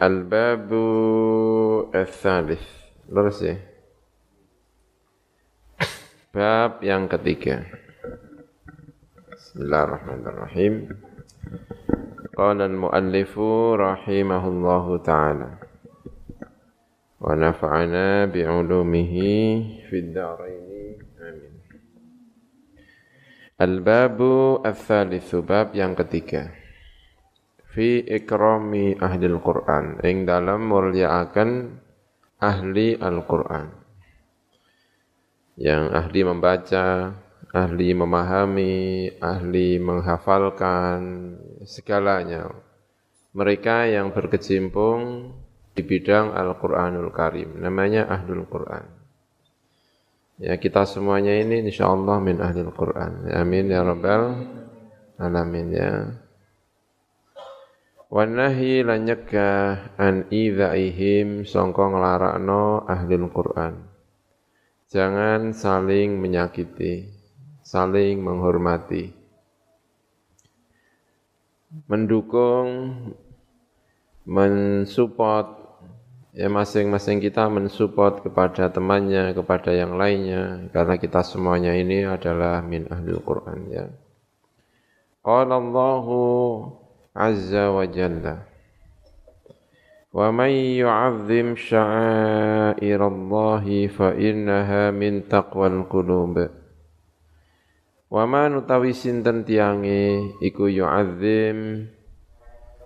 الباب الثالث. درسي باب yang بسم الله الرحمن الرحيم قال المؤلف رحمه الله تعالى ونفعنا بعلومه في الدارين آمين الباب الثالث باب yang fi ikrami ahli Al-Qur'an ing dalam mulyaaken ahli Al-Qur'an yang ahli membaca, ahli memahami, ahli menghafalkan segalanya. Mereka yang berkecimpung di bidang Al-Qur'anul Karim, namanya Ahlul Qur'an. Ya, kita semuanya ini insyaallah min ahlul Qur'an. Amin ya rabbal alamin ya. Wanahi lan nyegah an idzaihim sangka nglarakno ahli Quran. Jangan saling menyakiti, saling menghormati. Mendukung, mensupport, ya masing-masing kita mensupport kepada temannya, kepada yang lainnya, karena kita semuanya ini adalah min ahli Quran ya. Qala Allahu azza wa jalla. Wa may yu'azzim sya'airallahi fa innaha min taqwal qulub. Wa man utawi sinten tiange iku yu'azzim.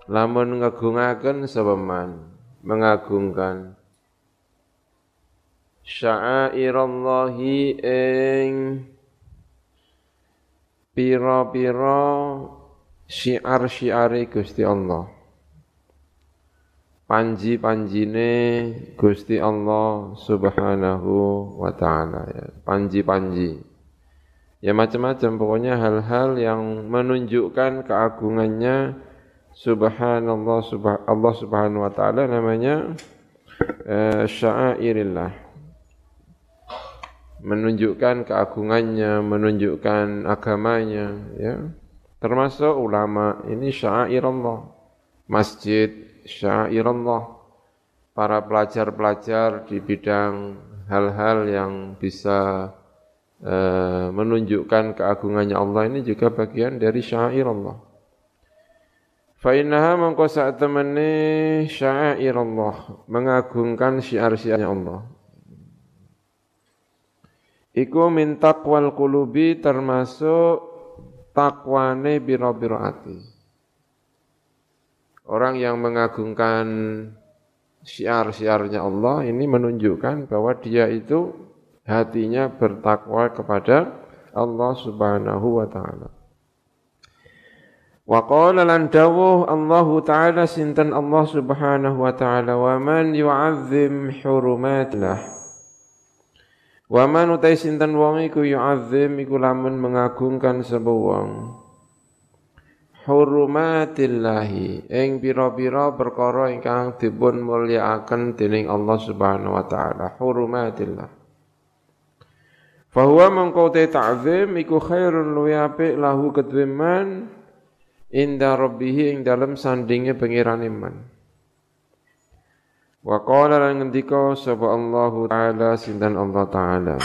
Lamun ngagungaken man, mengagungkan. Syairallahi ing piro piro syiar-syiare Gusti Allah. Panji-panjine Gusti Allah Subhanahu wa taala ya. Panji-panji. Ya macam-macam pokoknya hal-hal yang menunjukkan keagungannya Subhanallah subhan Allah Subhanahu wa taala namanya uh, syairillah. Menunjukkan keagungannya, menunjukkan agamanya ya termasuk ulama ini syair Allah masjid syair Allah para pelajar-pelajar di bidang hal-hal yang bisa uh, menunjukkan keagungannya Allah ini juga bagian dari syair Allah saat temani syair Allah mengagungkan syiar-syiarnya Allah. Iku min taqwal qulubi termasuk takwane biro-biro ati. Orang yang mengagungkan syiar-syiarnya Allah ini menunjukkan bahwa dia itu hatinya bertakwa kepada Allah Subhanahu wa taala. Wa qala lan dawuh Allah taala sinten Allah Subhanahu wa taala wa man yu'azzim hurumatillah Wa man utai sinten wong iku yu'azzim iku lamun mengagungkan sapa wong. Hurumatillahi ing pira-pira perkara ingkang dipun mulyakaken dening Allah Subhanahu wa taala. Hurumatillah. Fahuwa mengkau te ta'zim iku khairun luwi apik lahu kedweman inda rabbihi ing dalem sandinge iman Wa qala lan ngendika sapa Allah taala sinten Allah taala?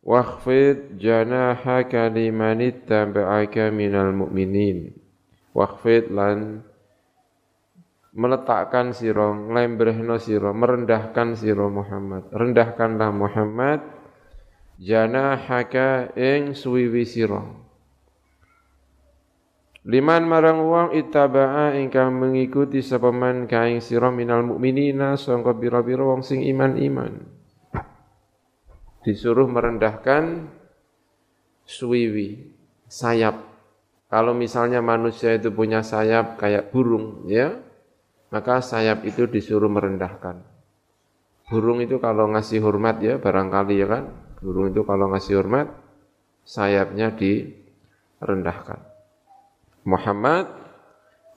Wakhfid janahaka liman ittaba'aka minal mu'minin. Wakhfid lan meletakkan sira nglembrehno sira merendahkan sira Muhammad. Rendahkanlah Muhammad janahaka ing suwiwi sira Liman marang wong ittaba'a ingkang mengikuti sapa man kaing sira minal mukminina sangka pira-pira wong sing iman-iman. Disuruh merendahkan suwiwi, sayap. Kalau misalnya manusia itu punya sayap kayak burung, ya, maka sayap itu disuruh merendahkan. Burung itu kalau ngasih hormat ya, barangkali ya kan, burung itu kalau ngasih hormat, sayapnya direndahkan. Muhammad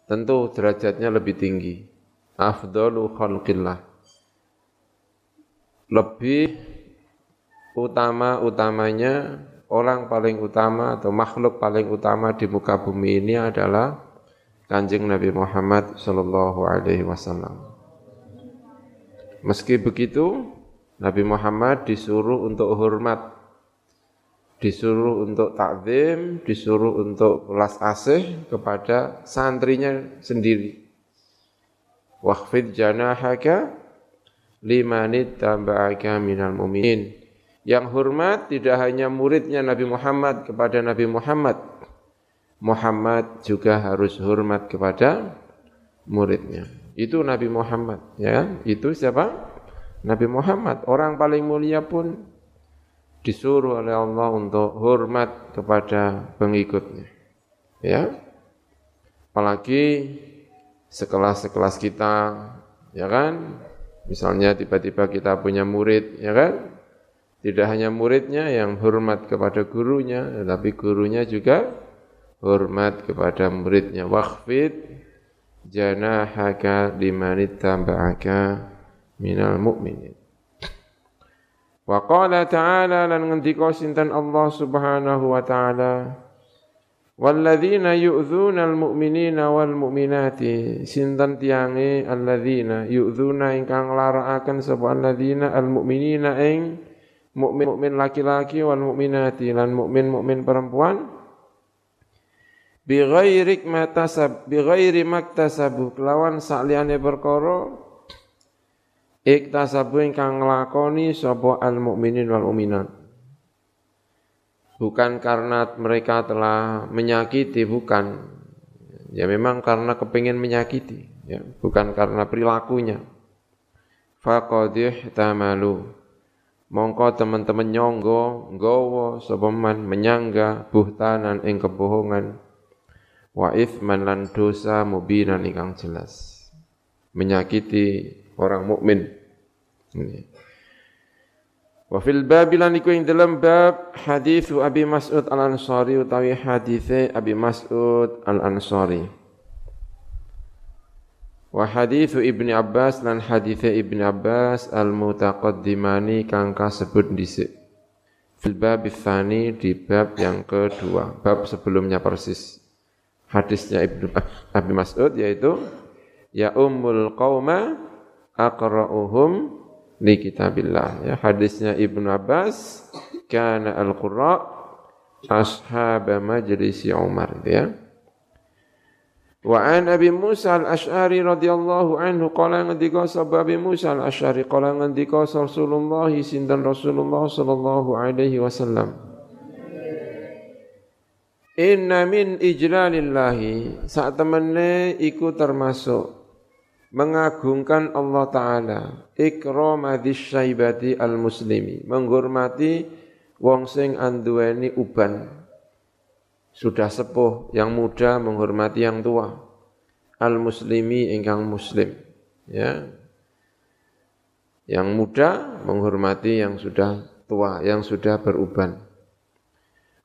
tentu derajatnya lebih tinggi. Afdalu khalqillah. Lebih utama-utamanya, orang paling utama atau makhluk paling utama di muka bumi ini adalah Kanjeng Nabi Muhammad sallallahu alaihi wasallam. Meski begitu, Nabi Muhammad disuruh untuk hormat, disuruh untuk takzim, disuruh untuk belas asih kepada santrinya sendiri. Waqfid janahaka limanit tamba'aka minal mu'minin. Yang hormat tidak hanya muridnya Nabi Muhammad kepada Nabi Muhammad. Muhammad juga harus hormat kepada muridnya. Itu Nabi Muhammad, ya. Itu siapa? Nabi Muhammad. Orang paling mulia pun disuruh oleh Allah untuk hormat kepada pengikutnya. Ya. Apalagi sekelas-sekelas kita, ya kan? Misalnya tiba-tiba kita punya murid, ya kan? Tidak hanya muridnya yang hormat kepada gurunya, tetapi gurunya juga hormat kepada muridnya. Waqfid janahaka limanit tamba'aka minal mu'minin. Wa qala ta'ala lan ngendika sinten Allah Subhanahu wa ta'ala Walladzina yu'dzuna al-mu'minina wal mu'minati. Sinten tiange? Alladzina yu'dzuna ingkang larakaken sapa alladzina? Al-mu'minina ing mukmin mukmin laki-laki wal mu'minati lan mukmin mukmin perempuan. Bi ghairi maktasab bi ghairi maktasabu kelawan sakliyane perkara iktasabu ingkang nglakoni sapa al mukminin wal mukminat bukan karena mereka telah menyakiti bukan. Ya memang karena kepingin menyakiti ya. Bukan karena perilakunya. Faqadih tamalu mongko teman-teman nyonggo nggawa sapa man menyangga buhtanan ing kebohongan. Wa ithman lan dosa mubinan ingkang jelas. Menyakiti orang mukmin Wa fil bab lan iku ing dalam bab hadis Abi Mas'ud Al-Ansari utawi hadis Abi Mas'ud Al-Ansari. Wa hadis Ibnu Abbas lan hadis Ibnu Abbas al-mutaqaddimani kang kasebut dhisik. Fil bab tsani di bab yang kedua, bab sebelumnya persis hadisnya Ibnu Abi Mas'ud yaitu ya ummul qauma aqra'uhum li kitabillah. Ya hadisnya Ibnu Abbas kana al-qurra ashab majlisi Umar. Ya. Wa an Abi Musa al-Ash'ari radhiyallahu anhu qala ngendika sabab Abi Musa al-Ash'ari qala ngendika Rasulullah sinten Rasulullah sallallahu alaihi wasallam? Inna min ijlalillahi saat temene iku termasuk mengagungkan Allah Ta'ala. Ikramati syaibati al-muslimi. Menghormati wong sing anduweni uban. Sudah sepuh yang muda menghormati yang tua. Al-muslimi ingkang muslim. Ya. Yang muda menghormati yang sudah tua yang sudah beruban.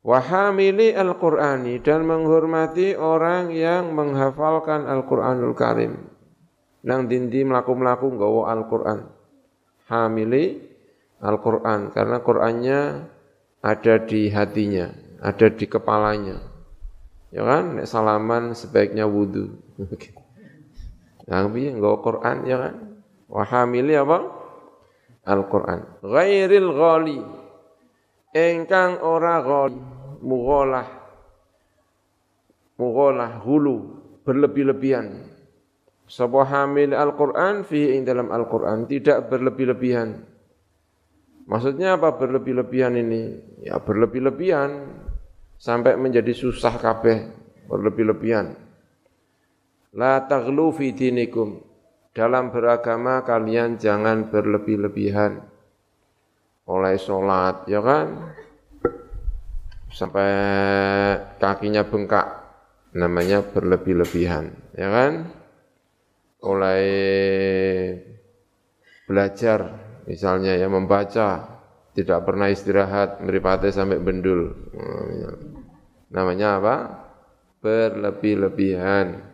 Wahamili Al-Qur'ani dan menghormati orang yang menghafalkan Al-Qur'anul Karim. Nang dindi melaku-melaku nggawa Al-Qur'an. Hamili Al-Qur'an karena Qur'annya ada di hatinya, ada di kepalanya. Ya kan, nek salaman sebaiknya wudu. Yang piye nggawa Qur'an ya kan? Wahamili apa? Al-Qur'an. Ghairil ghali. Engkang ora ghali mughalah mughalah hulu berlebih-lebihan sebuah hamil Al-Quran fi ing dalam Al-Quran tidak berlebih-lebihan. Maksudnya apa berlebih-lebihan ini? Ya berlebih-lebihan. Sampai menjadi susah kabeh berlebih-lebihan. La taghlu fi dinikum. Dalam beragama kalian jangan berlebih-lebihan. Oleh sholat ya kan? Sampai kakinya bengkak namanya berlebih-lebihan ya kan mulai belajar misalnya ya membaca tidak pernah istirahat meripati sampai bendul namanya apa? Berlebih-lebihan.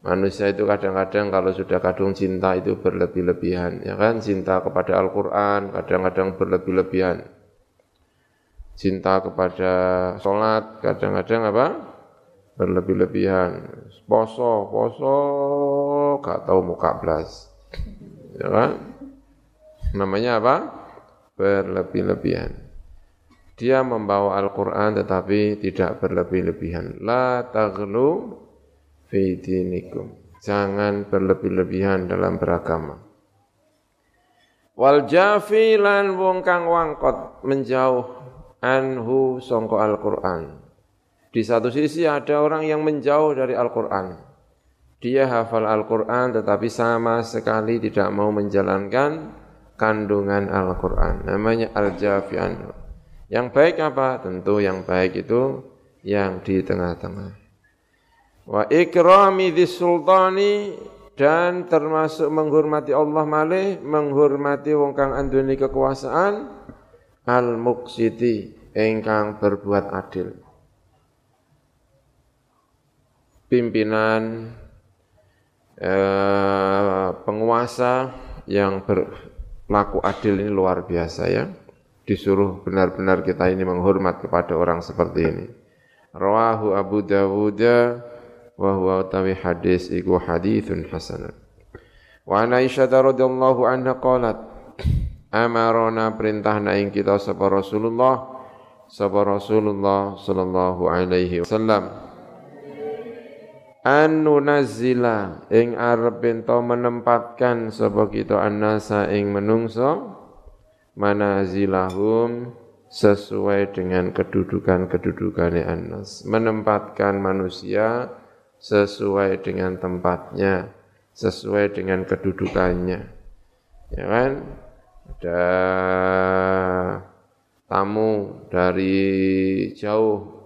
Manusia itu kadang-kadang kalau sudah kadung cinta itu berlebih-lebihan ya kan? Cinta kepada Al-Qur'an kadang-kadang berlebih-lebihan. Cinta kepada sholat kadang-kadang apa? Berlebih-lebihan. Poso poso gak tahu muka belas. Ya kan? Namanya apa? Berlebih-lebihan. Dia membawa Al-Quran tetapi tidak berlebih-lebihan. La taghlu fi dinikum. Jangan berlebih-lebihan dalam beragama. Wal jafi lan wong kang wangkot menjauh anhu songko Al-Quran. Di satu sisi ada orang yang menjauh dari Al-Quran. Dia hafal Al-Quran tetapi sama sekali tidak mau menjalankan kandungan Al-Quran. Namanya Al-Jafian. Yang baik apa? Tentu yang baik itu yang di tengah-tengah. Wa ikrami sultani dan termasuk menghormati Allah malih, menghormati wong kang anduni kekuasaan al-muqsiti engkang berbuat adil pimpinan eh, penguasa yang berlaku adil ini luar biasa ya. Disuruh benar-benar kita ini menghormat kepada orang seperti ini. Rawahu Abu Dawud wa huwa utawi hadis iku hadithun hasan. Wa ana Aisyah radhiyallahu anha qalat amarona perintah ing kita sapa Rasulullah sapa Rasulullah sallallahu alaihi wasallam anu nazila ing arep ento menempatkan sapa kita annasa ing menungso manazilahum sesuai dengan kedudukan-kedudukane annas. Menempatkan manusia sesuai dengan tempatnya sesuai dengan kedudukannya. Ya kan? Ada tamu dari jauh.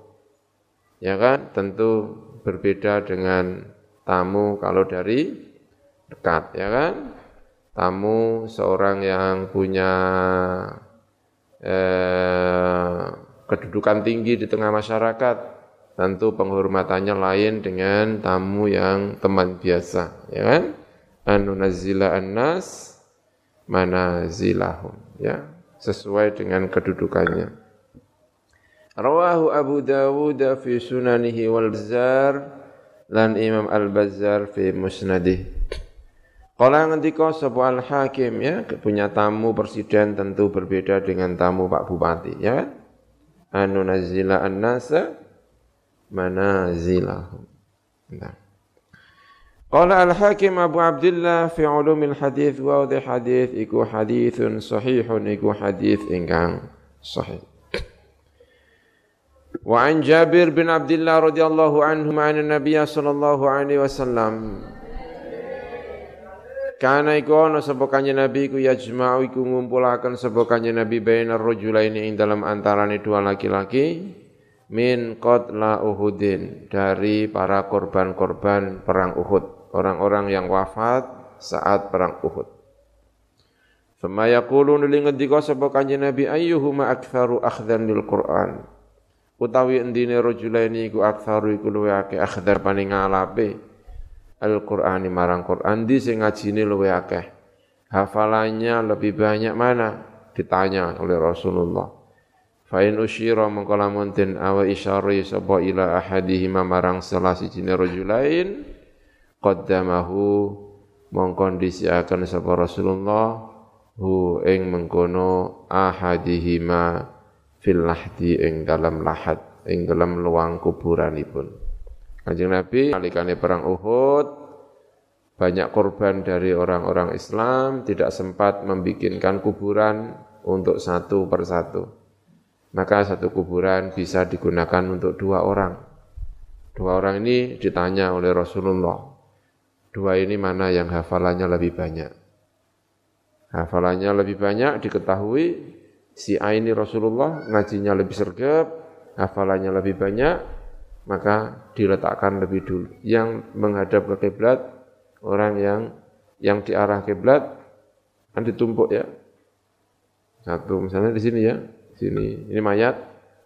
Ya kan? Tentu berbeda dengan tamu kalau dari dekat ya kan? Tamu seorang yang punya eh, kedudukan tinggi di tengah masyarakat tentu penghormatannya lain dengan tamu yang teman biasa ya kan? Anunazila annas manazilahum ya? Sesuai dengan kedudukannya Rawahu Abu Dawud fi sunanihi wal Bazzar lan Imam Al Bazzar fi musnadih. Kala ngendika sapa Al Hakim ya punya tamu presiden tentu berbeda dengan tamu Pak Bupati ya kan? Anu nazila an-nasa manazilahum. Nah. Qala al-Hakim Abu Abdullah fi ulumil hadith wa hadith iku hadithun sahihun iku hadith ingkang sahih. Wa an Jabir bin Abdullah radhiyallahu anhu ma'an Nabiy sallallahu alaihi wasallam. Kana iku ana sapa kanjeng Nabi ku yajma'u iku ngumpulaken sapa kanjeng Nabi bainar rajulaini ing dalam antarane dua laki-laki min qatla Uhudin dari para korban-korban perang Uhud, orang-orang yang wafat saat perang Uhud. Summa yaqulu nuli ngendika sapa kanjeng Nabi ayyuhuma aktsaru akhdan lil Qur'an utawi endine rajulaini iku aktsaru iku luwe akeh akhdar paning ngalape. Al-Qur'ani marang Qur'an di sing ngajine luwe akeh? Hafalannya lebih banyak mana? Ditanya oleh Rasulullah. Fa in usyira mengko lamun den awa isyari sapa ila ahadihima marang salah sijine rajulain qaddamahu mongko ndisiaken sapa Rasulullah hu ing mengkono ahadihima fil lahdi ing dalam lahat ing dalam luang kuburanipun. Kanjeng Nabi nalikane perang Uhud banyak korban dari orang-orang Islam tidak sempat membikinkan kuburan untuk satu persatu. Maka satu kuburan bisa digunakan untuk dua orang. Dua orang ini ditanya oleh Rasulullah. Dua ini mana yang hafalannya lebih banyak? Hafalannya lebih banyak diketahui si A ini Rasulullah ngajinya lebih sergap, hafalannya lebih banyak, maka diletakkan lebih dulu. Yang menghadap ke kiblat orang yang yang diarah kiblat kan ditumpuk ya. Satu misalnya di sini ya, sini. Ini mayat,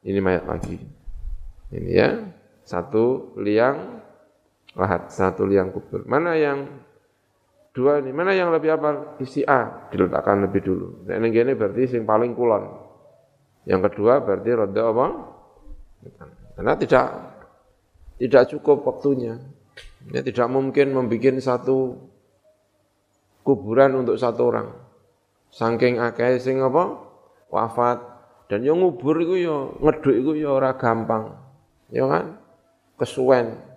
ini mayat lagi. Ini ya, satu liang lahat, satu liang kubur. Mana yang dua ini, mana yang lebih apa? Isi A diletakkan lebih dulu. Nah, ini berarti yang paling kulon. Yang kedua berarti roda apa? Karena tidak tidak cukup waktunya. Ya, tidak mungkin membuat satu kuburan untuk satu orang. Saking akeh sing apa? Wafat dan yang ngubur itu ya ngeduk itu ya ora gampang. Ya kan? Kesuwen.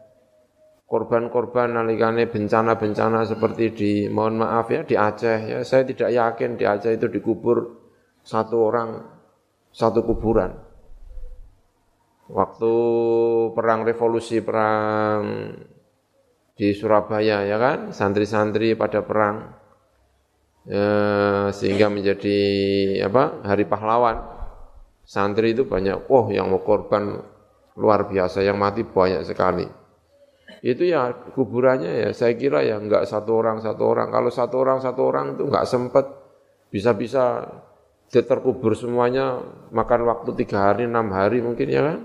Korban-korban nalikane bencana-bencana seperti di mohon maaf ya di Aceh ya. Saya tidak yakin di Aceh itu dikubur satu orang satu kuburan. Waktu perang revolusi perang di Surabaya ya kan santri-santri pada perang ya, sehingga menjadi apa hari pahlawan. Santri itu banyak oh yang mau korban luar biasa yang mati banyak sekali itu ya kuburannya ya saya kira ya enggak satu orang satu orang. Kalau satu orang satu orang itu enggak sempat bisa-bisa terkubur semuanya makan waktu tiga hari enam hari mungkin ya kan?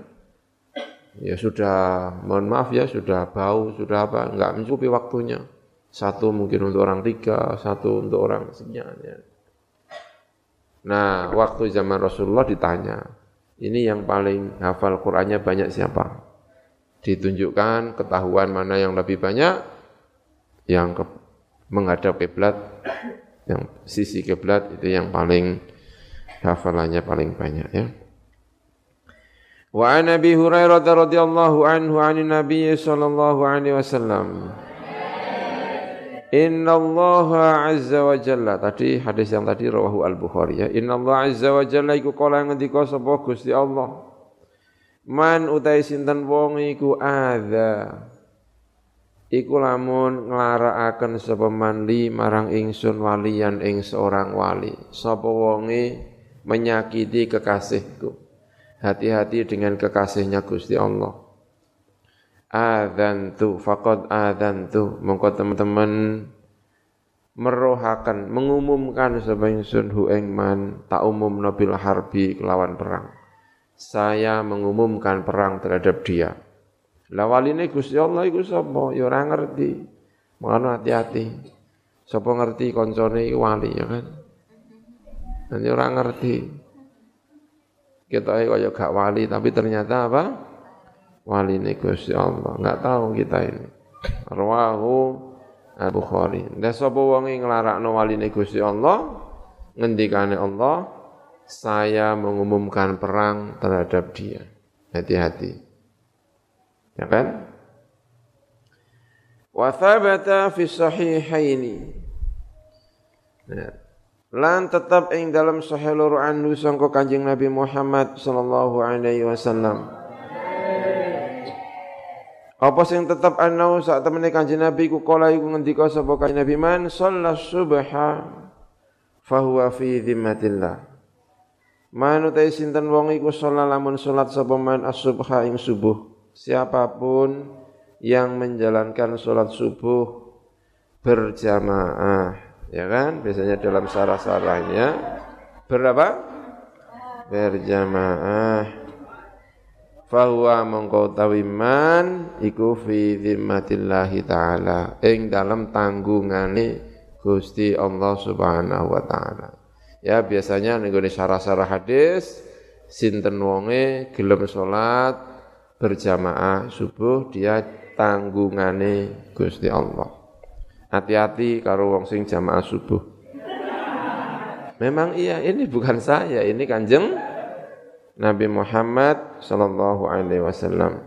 Ya sudah mohon maaf ya sudah bau sudah apa nggak mencukupi waktunya. Satu mungkin untuk orang tiga satu untuk orang sekian ya nah waktu zaman Rasulullah ditanya ini yang paling hafal Qur'annya banyak siapa ditunjukkan ketahuan mana yang lebih banyak yang ke, menghadap kiblat yang sisi kiblat itu yang paling hafalannya paling banyak ya. Wa an Abi Hurairah radhiyallahu anhu an Nabi sallallahu alaihi wasallam. Inna Allah azza wa jalla tadi hadis yang tadi rawahu Al Bukhari ya. Inna Allah azza wa jalla iku kala ngendika sapa Gusti Allah. Man utai sinten wong iku adza. Iku lamun nglarakaken sapa li marang ingsun walian ing seorang wali. Sapa wonge menyakiti kekasihku hati-hati dengan kekasihnya Gusti Allah. Adzantu faqad adzantu mongko teman-teman merohakan mengumumkan sebagai hu ing man tak umum nabil harbi kelawan perang. Saya mengumumkan perang terhadap dia. Lah waline Gusti Allah iku sapa? Ya ora ngerti. Ngono hati-hati. Sapa ngerti koncone iki wali ya kan? Nanti orang ngerti. Kita kaya gak wali tapi ternyata apa? Wali ini Gusti Allah. Enggak tahu kita ini. Rawahu Al-Bukhari. Dan sapa wong nglarakno waline Gusti Allah, ngendikane Allah, saya mengumumkan perang terhadap dia. Hati-hati. Ya kan? Wa thabata fi sahihaini. Nah, lan tetap ing dalam sahih loro anhu sangka Kanjeng Nabi Muhammad sallallahu alaihi wasallam apa sing tetap anau saat temene Kanjeng Nabi ku kala iku ngendika sapa Kanjeng Nabi man shalla subha fahuwa fi dhimmatillah man utai sinten wong iku sholat lamun salat sapa man as-subha ing subuh siapa pun yang menjalankan sholat subuh berjamaah ya kan? Biasanya dalam sarah-sarahnya berapa? Berjamaah. Fahuwa mongko tawiman iku fi zimmatillahi ta'ala ing dalam tanggungane Gusti Allah Subhanahu wa taala. Ya biasanya ning sarah-sarah hadis sinten wonge gelem salat berjamaah subuh dia tanggungane Gusti Allah. Hati-hati karo wong sing jamaah subuh. Memang iya, ini bukan saya, ini Kanjeng Nabi Muhammad sallallahu alaihi wasallam.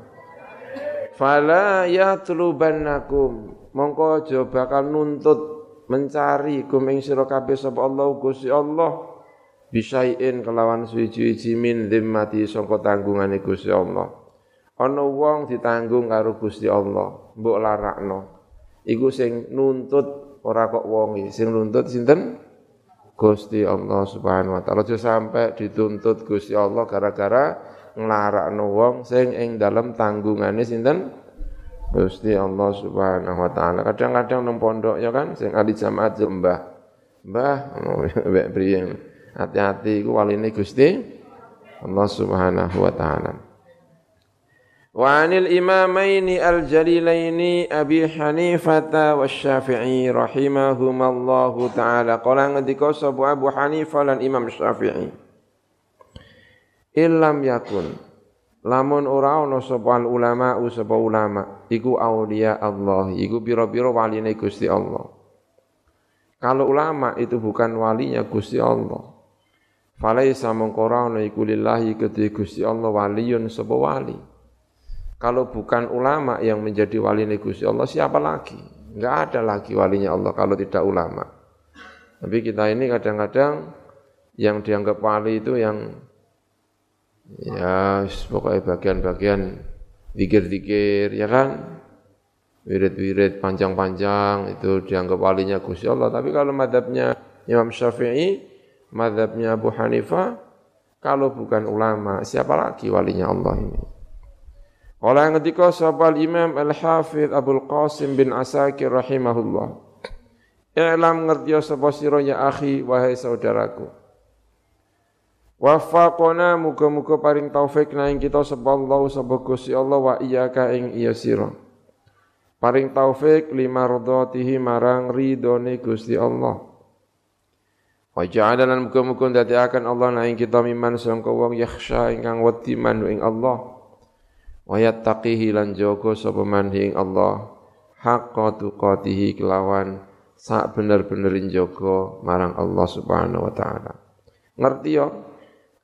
Fala yatlubannakum mongko aja bakal nuntut mencari kum ing sira kabeh sapa Allah Gusti Allah. Bisain kelawan suci-suci min dhimmati sangka tanggungane Gusti Allah. Ana wong ditanggung karo Gusti Allah, mbok larakno. Iku sing nuntut ora kok wong sing nuntut sinten? Gusti Allah Subhanahu wa taala. Aja sampai dituntut Gusti Allah gara-gara nglarakno wong sing ing dalam tanggungane sinten Gusti Allah Subhanahu wa taala. Kadang-kadang nang pondok ya kan sing ahli jamaat mbah. Mbah mbek priyen. Hati-hati iku waline Gusti Allah Subhanahu wa taala. Wa 'anil imamaini al-jalilaini Abi Hanifah wa Syafi'i rahimahumallahu taala. Qala ngendika sapa Abu Hanifah lan Imam Syafi'i. Illam yakun Lamun ora ana sapa ulama sapa ulama iku aulia Allah, iku pira-pira waline Gusti Allah. Kalau ulama itu bukan walinya Gusti Allah. Falaisa mengkora ana iku lillahi kedhe Gusti Allah waliyun sapa wali. Kalau bukan ulama yang menjadi waline Gusti Allah siapa lagi? Enggak ada lagi walinya Allah kalau tidak ulama. Tapi kita ini kadang-kadang yang dianggap wali itu yang ya pokoknya bagian-bagian dikir-dikir ya kan? Wirid-wirid panjang-panjang itu dianggap walinya Gusti Allah. Tapi kalau madhabnya Imam Syafi'i madhabnya Abu Hanifah kalau bukan ulama siapa lagi walinya Allah ini? Oleh yang ketika sahabat Imam Al-Hafidh Abdul Qasim bin Asakir rahimahullah. I'lam ngerti sapa sira akhi wahai saudaraku Wafaqona muga-muga paring taufik na ing kita sapa Allah Gusti Allah wa iyyaka ing iya sira. Paring taufik lima ridhatihi marang ridone Gusti Allah. Wa ja'ala lan muga-muga ndadekaken Allah na ing kita miman sangka wong yakhsha ingkang wedi man ing Allah. Wa yattaqihi lan jaga sapa ing Allah. Haqqa tuqatihi kelawan sak bener-benerin jaga marang Allah Subhanahu wa taala. Ngerti ya?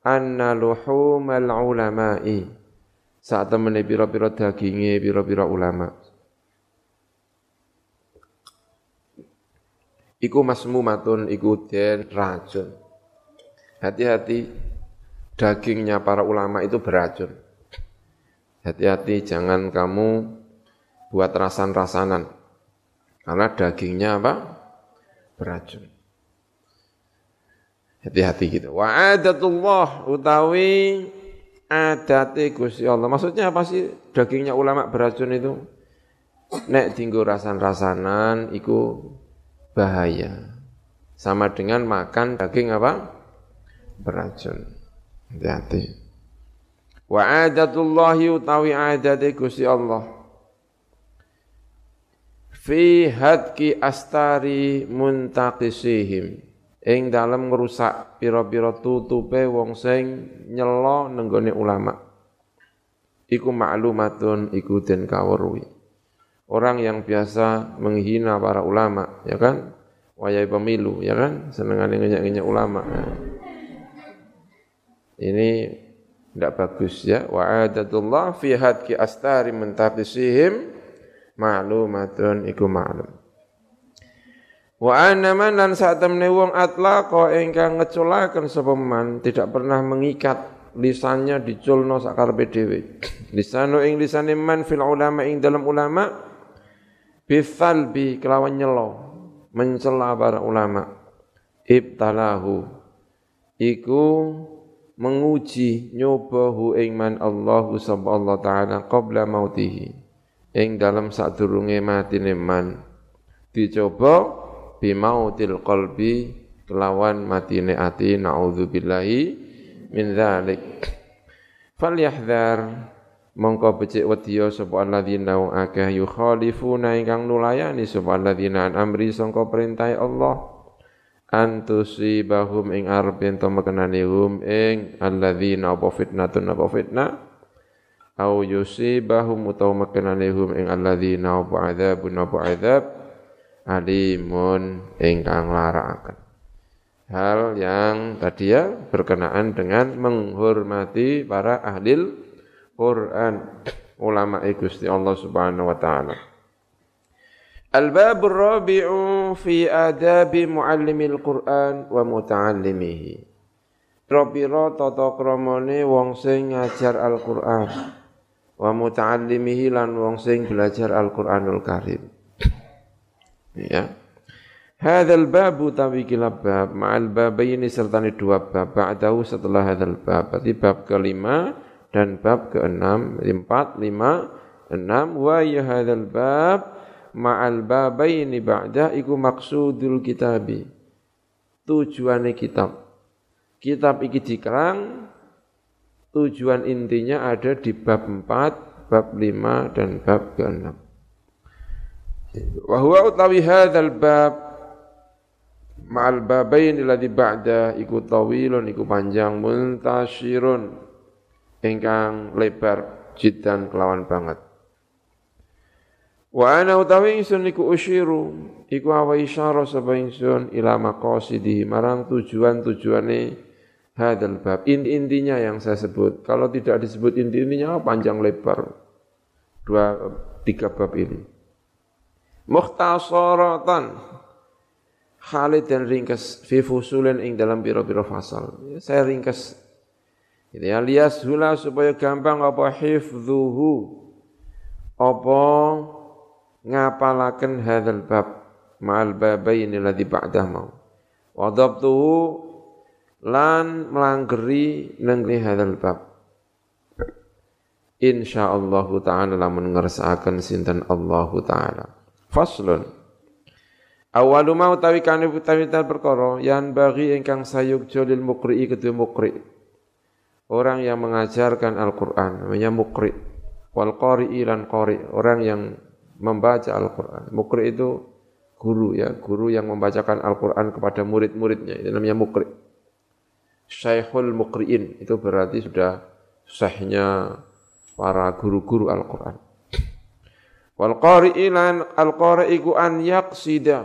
Anna luhumal ulama'i. Saat temene pira-pira daginge pira-pira ulama. Iku masmumatun iku den racun. Hati-hati dagingnya para ulama itu beracun. Hati-hati jangan kamu buat rasan-rasanan. Karena dagingnya apa? Beracun Hati-hati gitu. Wa adatullah utawi adate Gusti Allah. Maksudnya apa sih dagingnya ulama beracun itu? Nek tinggu rasan-rasanan iku bahaya. Sama dengan makan daging apa? Beracun. Hati-hati. Wa adatullahi utawi adate Gusti Allah. Fi hadki astari muntaqisihim ing dalem ngrusak pira-pira tutupe wong sing nyelo nenggone ulama. Iku maklumatun iku den kawruhi orang yang biasa menghina para ulama ya kan? Wayai pemilu ya kan? Senengane ngenyak-ngenyak ulama. Ini tidak bagus ya. Wa adatullah fi hadki astari mentaqisihim ma'lumatun iku ma'lum Wa anna man lan saat temne wong atlaqa ingkang ngeculaken sapa man tidak pernah mengikat lisannya diculno sakarepe dhewe. Lisanu ing lisane man fil ulama ing dalam ulama bi kelawan nyelo mencela para ulama. Ibtalahu iku menguji nyobahu ing man Allah subhanahu taala qabla mautihi ing dalam sadurunge matine man dicoba bimautil qalbi kelawan matine ati naudzubillahi min dzalik falyahdhar mongko becik wedya sapa alladzina wong akeh yukhalifuna ingkang nulayani sapa alladzina an amri sangka perintah Allah. Antusibahum ing arep ento mekenane hum ing alladzina apa fitnatun apa fitnah. Au yusibahum utawa mekenane hum ing alladzina apa adzabun apa adzab alimun ingkang larakaken. Hal yang tadi ya berkenaan dengan menghormati para ahli Quran, ulama Gusti Allah Subhanahu wa taala. Al-bab rabi'u fi adabi muallimil Quran wa muta'allimihi. Robiro tata kramane wong sing ngajar Al-Qur'an wa muta'allimihi lan wong sing belajar Al-Qur'anul Karim. Ya. Hadzal babu tawi kilab bab ma'al babaini serta dua bab ba'dahu setelah hadzal bab. Berarti bab kelima dan bab keenam, empat, lima, Enam wa ya hadzal bab ma'al babaini ba'da iku maksudul kitabi. Tujuannya kitab. Kitab iki dikerang tujuan intinya ada di bab 4, bab 5 dan bab ke-6. Wa huwa utawi hadzal bab ma'al babaini ladzi ba'da iku tawilun iku panjang muntashirun ingkang lebar jidan kelawan banget. Wa ana utawi ingsun iku usyiru iku awa isyara sapa ingsun ila maqasidihi marang tujuan-tujuane hadal bab. Inti-intinya yang saya sebut. Kalau tidak disebut inti-intinya panjang lebar. Dua tiga bab ini. Mukhtasaratan. Khalid dan ringkas fi fusulin ing dalam biro-biro fasal. Saya ringkas. Gitu ya, lias hula supaya gampang apa hifdhuhu. Apa ngapalaken hadzal bab ma'al babain alladhi ba'dah mau. Wa dhabtuhu lan melanggeri nengri hadzal bab. Insyaallah taala lamun ngersakaken sinten Allah taala faslun awalu tawi kane utawi perkara yan bagi ingkang sayuk jolil mukri kedua mukri orang yang mengajarkan Al-Qur'an namanya mukri wal qari'i lan qari orang yang membaca Al-Quran. Mukri itu guru ya, guru yang membacakan Al-Quran kepada murid-muridnya. Itu namanya mukri. Syekhul mukri'in, itu berarti sudah syekhnya para guru-guru Al-Quran. Wal qari'ilan al-qari'iku an yaqsida.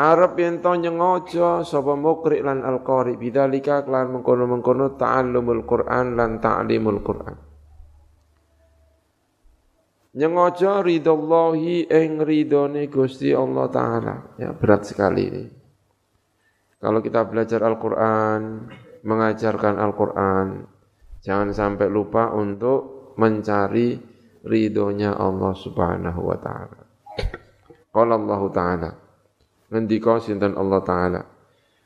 Arab yang to nyengojo sapa mukri lan al-qari bidzalika kelan mengkono-mengkono ta'allumul Qur'an lan ta'limul Qur'an nyengojo ridallahi ing ridone Gusti Allah taala. Ya, berat sekali ini. Kalau kita belajar Al-Qur'an, mengajarkan Al-Qur'an, jangan sampai lupa untuk mencari ridhonya Allah Subhanahu wa taala. Qala Allah taala. Ngendika sinten Allah taala.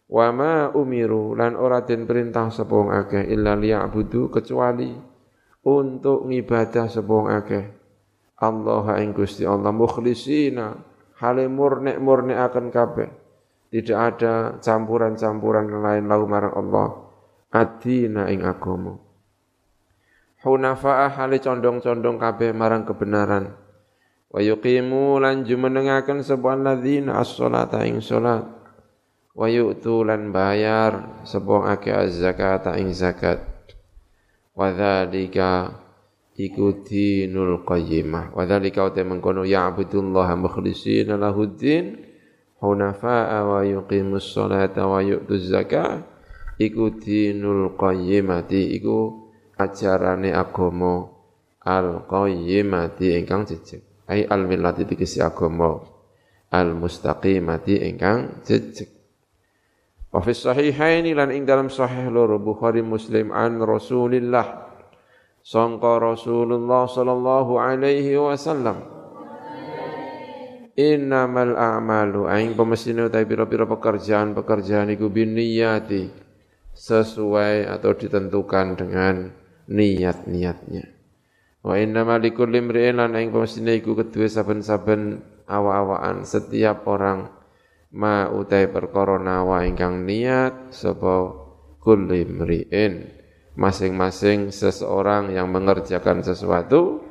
Wa ma umiru lan ora den perintah sapa wong akeh illa liya'budu kecuali untuk ngibadah sapa wong akeh Allah ing Gusti Allah mukhlisina hale murni-murni akan kabeh. Tidak ada campuran-campuran lain lau marang Allah. Adina ing agama. Hunafa'ah hale condong-condong kabeh marang kebenaran. Wa yuqimu lan jumenengaken sebuah ladzina as-salata ing salat. Wa yu'tu lan bayar sebuah ake az-zakata ing zakat. Wa dzalika iku dinul qayyimah wa dzalika uta mengkono ya'budullah mukhlishina lahuddin hunafa'a wa yuqimus salata wa yu'tuz zakah iku dinul qayyimati iku ajarane agama al qayyimati ingkang jejeg. Ai al millati dikisi agama al mustaqimati ingkang jejeg. Wa fi sahihaini lan ing dalam sahih loro Bukhari Muslim an Rasulillah. Sangka Rasulullah sallallahu alaihi wasallam. Innamal a'malu aing pemesine utawi pira-pira pekerjaan-pekerjaan iku binniyati sesuai atau ditentukan dengan niat-niatnya wa innamal likulli imri'in lan aing pemesine iku kedue saben-saben awa-awaan setiap orang ma utai perkara nawa ingkang niat sapa kulli imri'in masing-masing seseorang yang mengerjakan sesuatu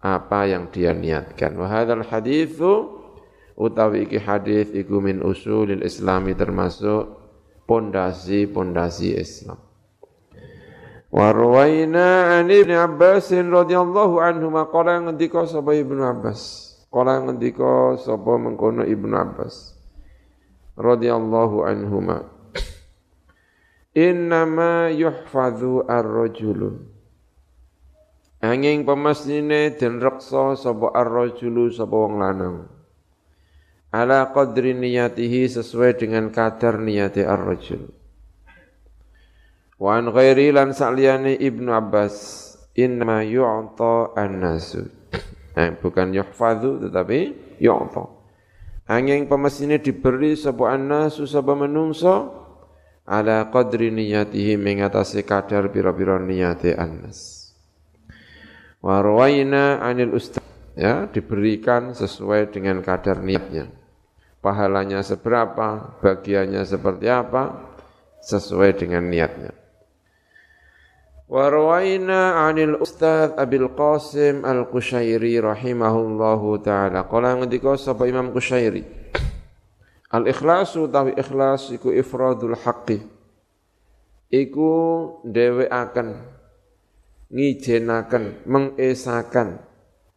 apa yang dia niatkan. Wa hadzal haditsu utawi iki hadis iku min usulil islami termasuk pondasi-pondasi Islam. Wa rawaina an Ibnu Abbas radhiyallahu anhu maqala ngendika sapa Ibnu Abbas. Qala ngendika sapa mengkono Ibnu Abbas radhiyallahu anhuma. Innama yuhfadhu ar-rajulu angin pemastine den reksa sapa ar-rajulu sapa wong lanang. Ala qadri niyatihi sesuai dengan kadar niyati ar-rajul wa an ghairi lan sakliyane Ibnu Abbas innama yu'ta an-nasu eh, bukan yuhfadhu tetapi yu'ta angin pemastine diberi sapa an-nasu sapa menungso ala qadri niyatihi mengatasi kadar pira-pira niyati annas. Warwaina anil ustaz ya diberikan sesuai dengan kadar niatnya. Pahalanya seberapa, bagiannya seperti apa, sesuai dengan niatnya. Warwaina anil Ustaz Abil Qasim Al-Qushairi rahimahullahu taala. Qala ngendika sapa Imam Qushairi. Al-ikhlasu tawi ikhlas iku ifradul haqqi. Iku akan ngijenaken mengesakan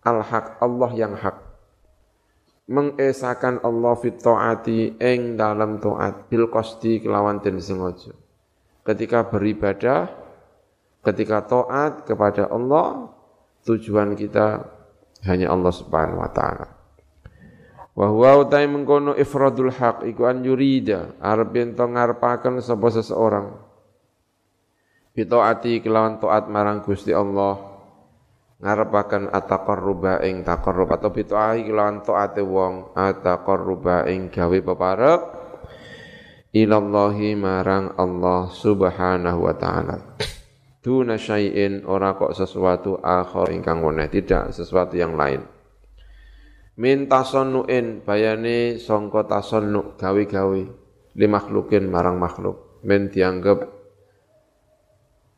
al-haq Allah yang hak mengesakan Allah fit taati ing dalam taat bil qasdi kelawan den sengaja ketika beribadah ketika taat kepada Allah tujuan kita hanya Allah Subhanahu wa taala wa huwa utai mengkono ifradul haq iku an yurida arep ento ngarepaken sapa seseorang bitaati kelawan taat marang Gusti Allah ngarepaken ataqarruba ing taqarrub atau bitaati kelawan taate wong ataqarruba ing gawe peparek ilallahi marang Allah Subhanahu wa taala. Duna syai'in ora kok sesuatu akhir ingkang weneh, tidak sesuatu yang lain. Min tasannu'in bayane sangka tasannu gawe-gawe li makhlukin marang makhluk. Men dianggap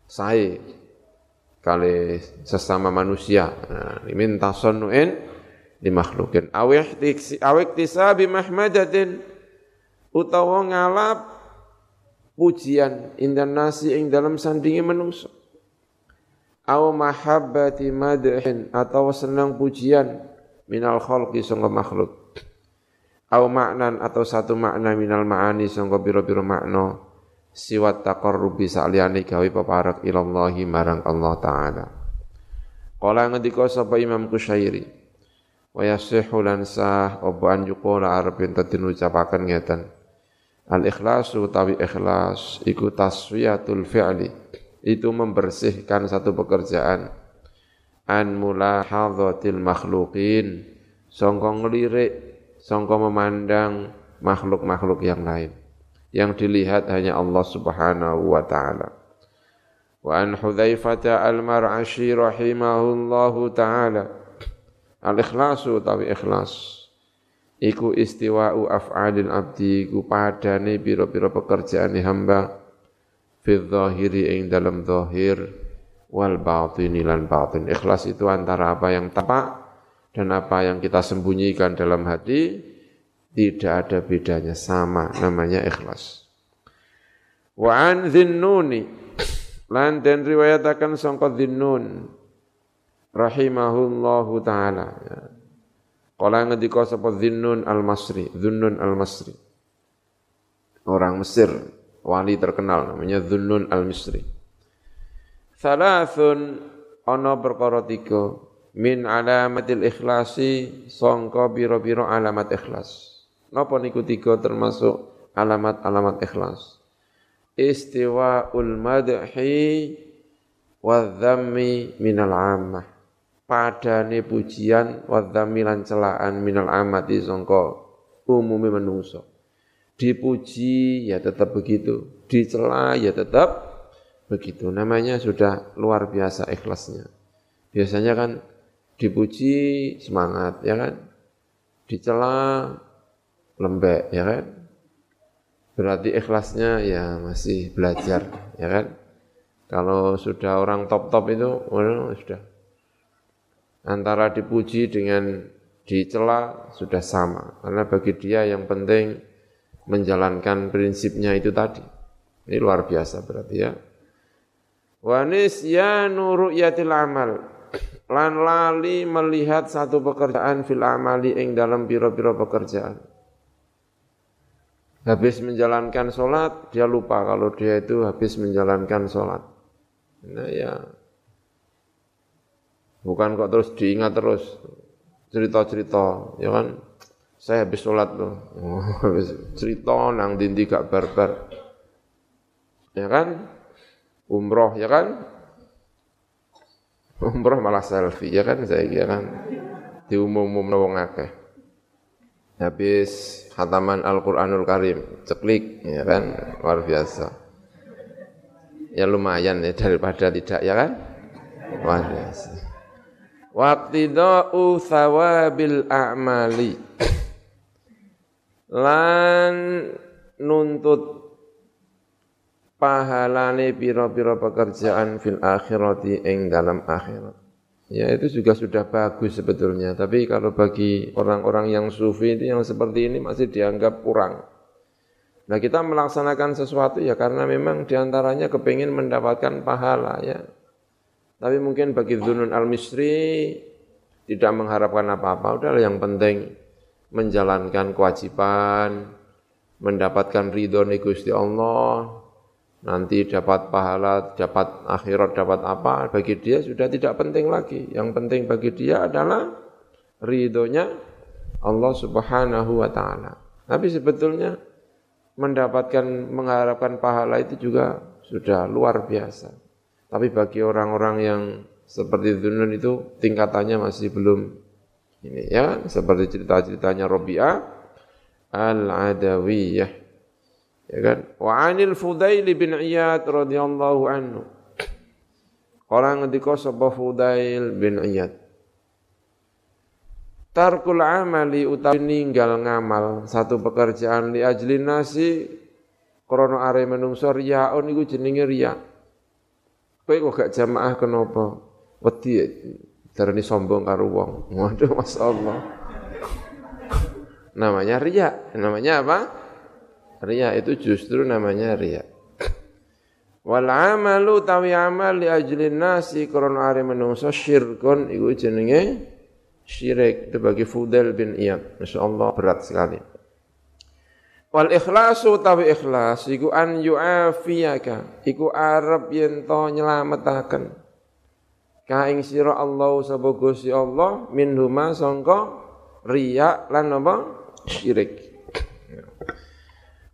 sae kali sesama manusia. Nah, minta sonuin di makhlukin. Awih awik tisabi mahmadatin utawa ngalap pujian indan nasi ing dalam sandingi menungso. Aw mahabbati madhin atau senang pujian minal khalqi sangka makhluk. Aw maknan atau satu makna minal ma'ani sangka biro-biro makna siwat taqarrubi sa'liyane gawe peparek ilallahi marang Allah taala. Kala ngendika sapa Imam Kusyairi wa yasihu lan sah apa an yuqala arep ento dinucapaken ngeten. Al ikhlasu tawi ikhlas iku taswiyatul fi'li. Itu membersihkan satu pekerjaan. An mulahadhatil makhluqin. Sangka ngelirik sangka memandang makhluk-makhluk yang lain. Yang dilihat hanya Allah Subhanahu wa taala. Wa an Hudzaifah al-Mar'ashi rahimahullahu taala. Al-ikhlasu tawi ikhlas iku istiwa'u af'alil abdi iku padane pira-pira pekerjaan hamba fi dhahiri ing dalam zahir wal batini lan batin. Ikhlas itu antara apa yang tampak dan apa yang kita sembunyikan dalam hati tidak ada bedanya sama namanya ikhlas. Wa an dhinnuni lan den riwayatakan sangka dhinnun rahimahullahu taala. Kala ngendika sapa dhinnun al-Masri, Dhunnun al-Masri. Orang Mesir, wali terkenal namanya Dhunnun al-Misri. Thalathun ana perkara tiga min alamatil ikhlasi sangka biro-biro alamat ikhlas. Napa niku tiga termasuk alamat-alamat ikhlas? Istiwa'ul madhi wa dhammi minal ammah. Padane pujian wa dhammi lan celaan minal amati sangka umumi menungso. Dipuji ya tetap begitu, dicela ya tetap begitu. Namanya sudah luar biasa ikhlasnya. Biasanya kan dipuji semangat ya kan. Dicela lembek ya kan berarti ikhlasnya ya masih belajar ya kan kalau sudah orang top-top itu oh, sudah antara dipuji dengan dicela sudah sama. Karena bagi dia yang penting menjalankan prinsipnya itu tadi. Ini luar biasa berarti ya. Wanis ya yatil amal. Lan lali melihat satu pekerjaan fil amali ing dalam biro-biro pekerjaan. Habis menjalankan sholat, dia lupa kalau dia itu habis menjalankan sholat. Nah ya, bukan kok terus diingat terus cerita-cerita, ya kan? Saya habis sholat tuh, cerita nang dindi gak barbar, ya kan? Umroh, ya kan? Umroh malah selfie, ya kan? Saya kira kan diumum-umum wong akeh habis khataman Al-Quranul Karim, ceklik, ya kan, luar biasa. Ya lumayan ya daripada tidak, ya kan? Luar biasa. Waqtida'u thawabil a'mali lan nuntut pahalane piro-piro pekerjaan fil akhirati ing dalam akhirat. Ya itu juga sudah bagus sebetulnya, tapi kalau bagi orang-orang yang sufi itu yang seperti ini masih dianggap kurang. Nah kita melaksanakan sesuatu ya karena memang di antaranya kepingin mendapatkan pahala ya. Tapi mungkin bagi Dunun al-Misri tidak mengharapkan apa-apa, udah yang penting menjalankan kewajiban, mendapatkan ridho Gusti Allah, nanti dapat pahala, dapat akhirat, dapat apa, bagi dia sudah tidak penting lagi. Yang penting bagi dia adalah ridhonya Allah subhanahu wa ta'ala. Tapi sebetulnya mendapatkan, mengharapkan pahala itu juga sudah luar biasa. Tapi bagi orang-orang yang seperti Dunun itu tingkatannya masih belum ini ya, seperti cerita-ceritanya Robi'ah Al-Adawiyah. Ya kan? Wa anil Fudail bin Iyad radhiyallahu anhu. Orang ngendika sapa Fudail bin Iyad. Tarkul amali utawi ninggal ngamal satu pekerjaan li ajli nasi krana are menungso riyaun iku jenenge riya. Kowe kok gak jamaah kenapa? Wedi Darani sombong karo wong. Waduh, masyaallah. namanya ria. Namanya apa? Ria itu justru namanya ria. Wal amalu tawi amal li ajli nasi krana are menungso syirkun iku jenenge syirik itu bagi Fudel bin Iyad. Masyaallah berat sekali. Wal ikhlasu tawi ikhlas iku an yu'afiyaka iku arep yen to nyelametaken Kaing sira Allah sapa Gusti Allah minhuma sangka riya lan apa syirik.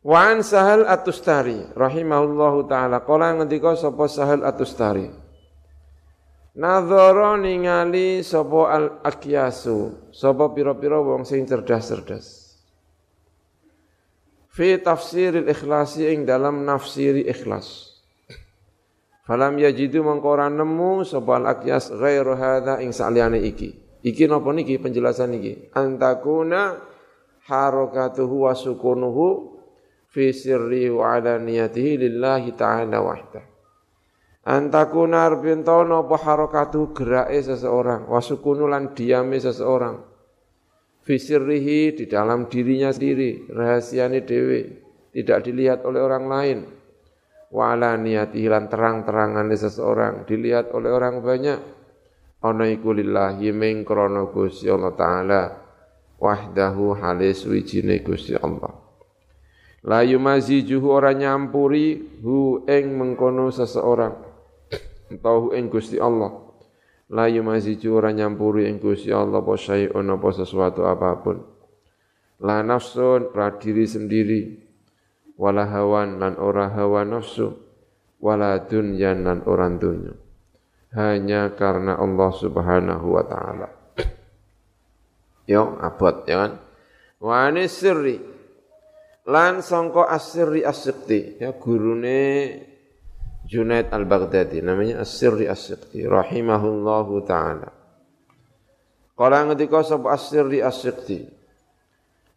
Wa an Sahal Atustari rahimahullahu taala kala ngendika sapa Sahal Atustari. Nadhara ningali sapa al akyasu, sapa pira-pira wong sing cerdas-cerdas. Fi tafsiril ikhlasi ing dalam nafsiri ikhlas. Falam yajidu mangkora nemu sapa al-aqyas ghairu hadza ing saliyane iki. Iki napa niki penjelasan iki? Antakuna harakatuhu wa sukunuhu fi sirri wa alaniyatihi lillahi ta'ala wahda. Antakuna arbinto napa harakatu gerake seseorang wa sukunu lan diame seseorang. Fi sirrihi di dalam dirinya sendiri, rahasiane dewe, tidak dilihat oleh orang lain. Wa ala niyatihi lan terang-terangan seseorang dilihat oleh orang banyak. Ana iku lillahi ming krana Allah taala wahdahu halis wijine Gusti Allah. La yumazijuhu ora nyampuri hu ing mengkono seseorang atau hu ing Gusti Allah la yumaziju ora nyampuri ing Gusti Allah apa syai'un apa sesuatu apa pun. La nafsun pradiri sendiri. Wala hawan lan ora hawa nafsu. Wala dunyan lan orang dunya. Hanya karena Allah Subhanahu wa taala. Yo abot ya kan? Wa sirri. Lan sangka asirri asyikti ya gurune Junaid al-Baghdadi namanya asirri asyikti rahimahullahu taala Kala ngendika sapa asirri asyikti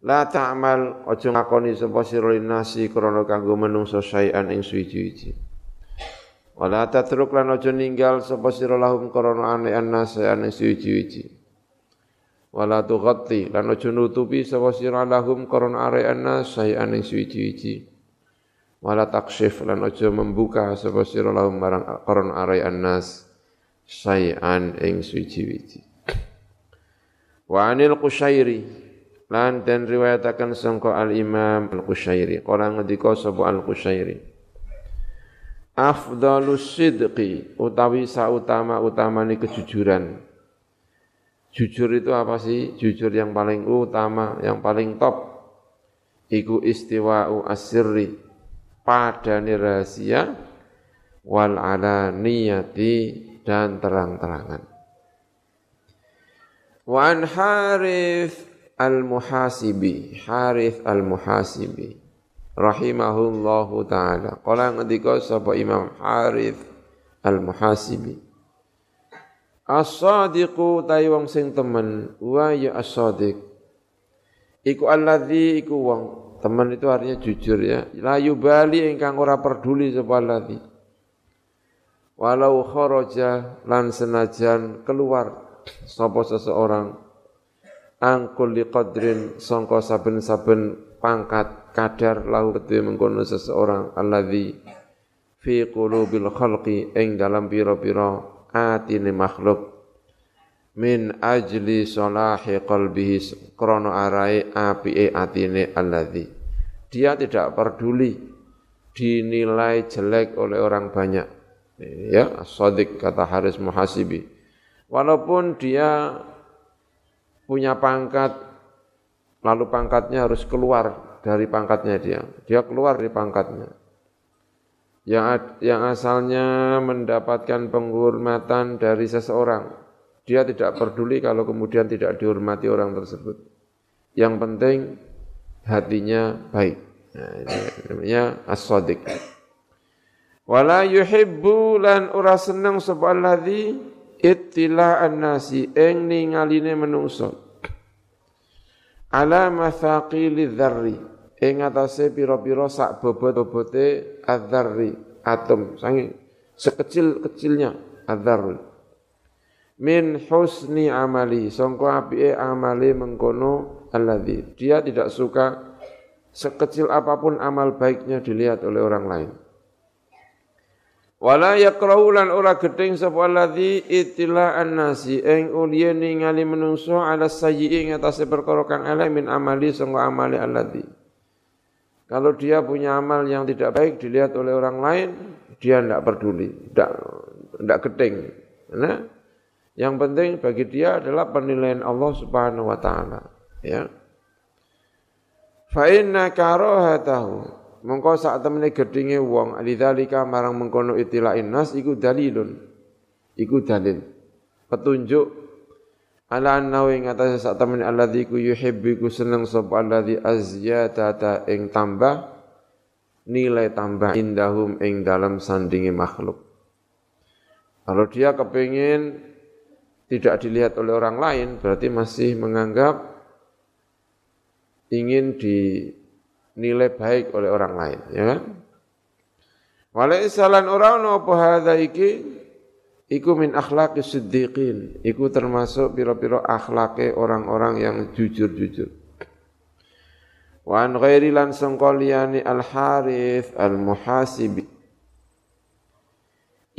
La ta'mal aja ngakoni sapa sira nasi krana kanggo menungso sayan ing suwi-wiji. Wala tatruk lan aja ninggal sapa sira lahum krana ane annas sayan ing suwi-wiji. Wala tughatti lan aja nutupi sapa sira lahum krana are annas sayan ing suwi-wiji. Wala takshif lan aja membuka sapa sira lahum marang krana are annas sayan ing suwi-wiji. Wa anil qusyairi lan dan riwayatakan sangka al Imam Al Qushairi qala ngendika sapa Al Qushairi afdalus sidqi utawi sautama utamane kejujuran. Jujur itu apa sih? Jujur yang paling utama yang paling top. Iku istiwa'u asirri padane rahasia wal alaniyati dan terang-terangan wa an harith Al-Muhasibi, Harith Al-Muhasibi rahimahullahu taala. Kala ngendika sapa Imam Harith Al-Muhasibi. As-sadiqu tai sing temen wa ya as-sadiq. Iku alladzi iku wong temen itu artinya jujur ya. La yubali ingkang ora peduli sapa alladzi. Walau kharaja lan senajan keluar sapa seseorang angkul liqadrin sangka saben-saben pangkat kadar lahu kedue mengkono seseorang alladzi fi qulubil khalqi ing dalam pira-pira atine makhluk min ajli salahi qalbihi krana arai apike atine alladzi dia tidak peduli dinilai jelek oleh orang banyak ya sodik kata Haris Muhasibi walaupun dia punya pangkat lalu pangkatnya harus keluar dari pangkatnya dia. Dia keluar dari pangkatnya. Yang, yang asalnya mendapatkan penghormatan dari seseorang, dia tidak peduli kalau kemudian tidak dihormati orang tersebut. Yang penting hatinya baik. Nah, ini namanya as-sadiq. Wala yuhibbu lan ora seneng sapa alladzi ittila'an nasi ing ningaline menungso ala mathaqili dzarri ing atase pira-pira sak bobot-bobote adzarri atom sange sekecil-kecilnya adzarri min husni amali sangka apike amali mengkono alladzi dia tidak suka sekecil apa pun amal baiknya dilihat oleh orang lain Wala yakrahu lan ora gedeng sapa alladzi itila annasi ing uliye ningali menungso ala sayyi ing perkara kang elek min amali sanga amali alladzi. Kalau dia punya amal yang tidak baik dilihat oleh orang lain, dia tidak peduli, tidak tidak gedeng. Nah, yang penting bagi dia adalah penilaian Allah Subhanahu wa taala, ya. Fa inna karahatahu. Mongko sak temene gedhinge wong alidzalika marang mengkono itilain nas iku dalilun. Iku dalil. Petunjuk ala annahu ing atase sak temene alladzi ku yuhibbu seneng sapa alladzi azyata ing tambah nilai tambah indahum ing dalam sandingi makhluk. Kalau dia kepingin tidak dilihat oleh orang lain berarti masih menganggap ingin di nilai baik oleh orang lain, ya kan? Walaisalan orang apa hadza iki iku min akhlaqis siddiqin, iku termasuk pira-pira akhlake orang-orang yang jujur-jujur. Wa an ghairi lan al harith al muhasibi.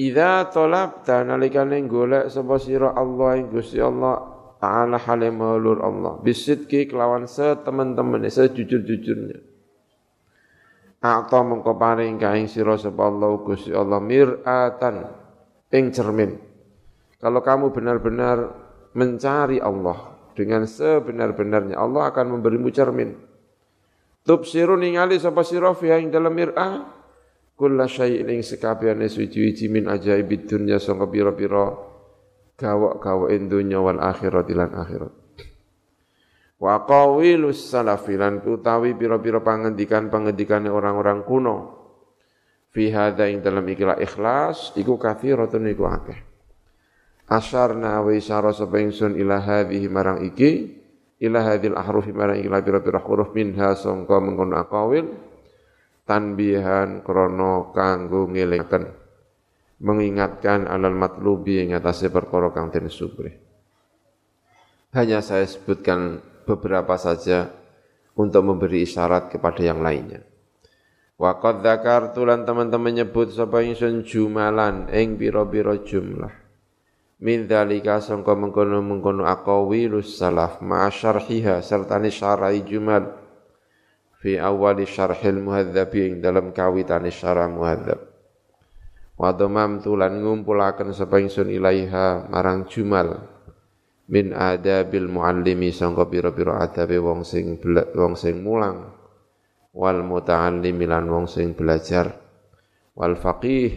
Idza talabta nalikane golek sapa sira Allah ing Gusti Allah Ta'ala halim Allah bisidki kelawan seteman-teman sejujur-jujurnya Akta mengko paring kaing sira sapa Allah Gusti Allah mir'atan ing cermin. Kalau kamu benar-benar mencari Allah dengan sebenar-benarnya Allah akan memberimu cermin. Tubsiru ningali sapa sira fi ing dalam mir'ah kulla syai'in ing sekabehane suci-suci min ajaibid dunya sanga pira-pira gawak-gawak dunya wal akhirat lan akhirat. Wa qawilus salafilan utawi pira-pira pangendikan-pangendikane orang-orang kuno. Fi hadza ing dalam ikilah ikhlas iku kathiratun iku akeh. Asarna wa isyara sapa ingsun ila hadhihi marang iki ila hadhil ahrufi marang ikilah pira-pira huruf minha sangka mengkono aqawil tanbihan krono kanggo ngelingaken mengingatkan alal matlubi ing atase perkara kang den Hanya saya sebutkan beberapa saja untuk memberi isyarat kepada yang lainnya. Wa qad dzakartu lan teman-teman nyebut sapa ingsun jumalan ing pira-pira jumlah. Min dzalika sangka mengkono-mengkono aqawilus salaf ma syarhiha serta syarai jumal fi awali syarhil muhadzabi ing dalam kawitane syarah muhadzab. Wa dhamamtu lan ngumpulaken sapa ingsun ilaiha marang jumal. Min adabil muallimi sangka pira-pira adabe wong sing wong sing mulang. Wal muta'allimi lan wong sing belajar. Wal faqih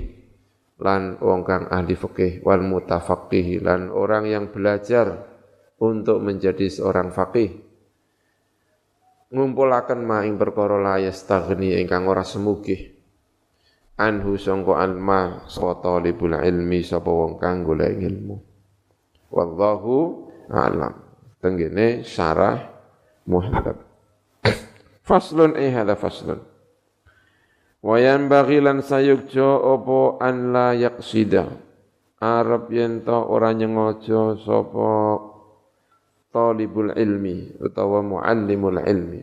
lan wong kang ahli fikih wal mutafaqih lan orang yang belajar untuk menjadi seorang faqih ngumpulaken ma ing perkara la yastaghni ingkang ora semugih. Anhu sangka alma sapa talibul ilmi sapa wong kang golek ilmu. Wallahu a'lam. Tenggene syarah muhadzab faslun eh hadza faslun. Wa yanbaghi lan sayukjo opo an la yaqsida arab yen to ora nyengojo sapa talibul ilmi utawa muallimul ilmi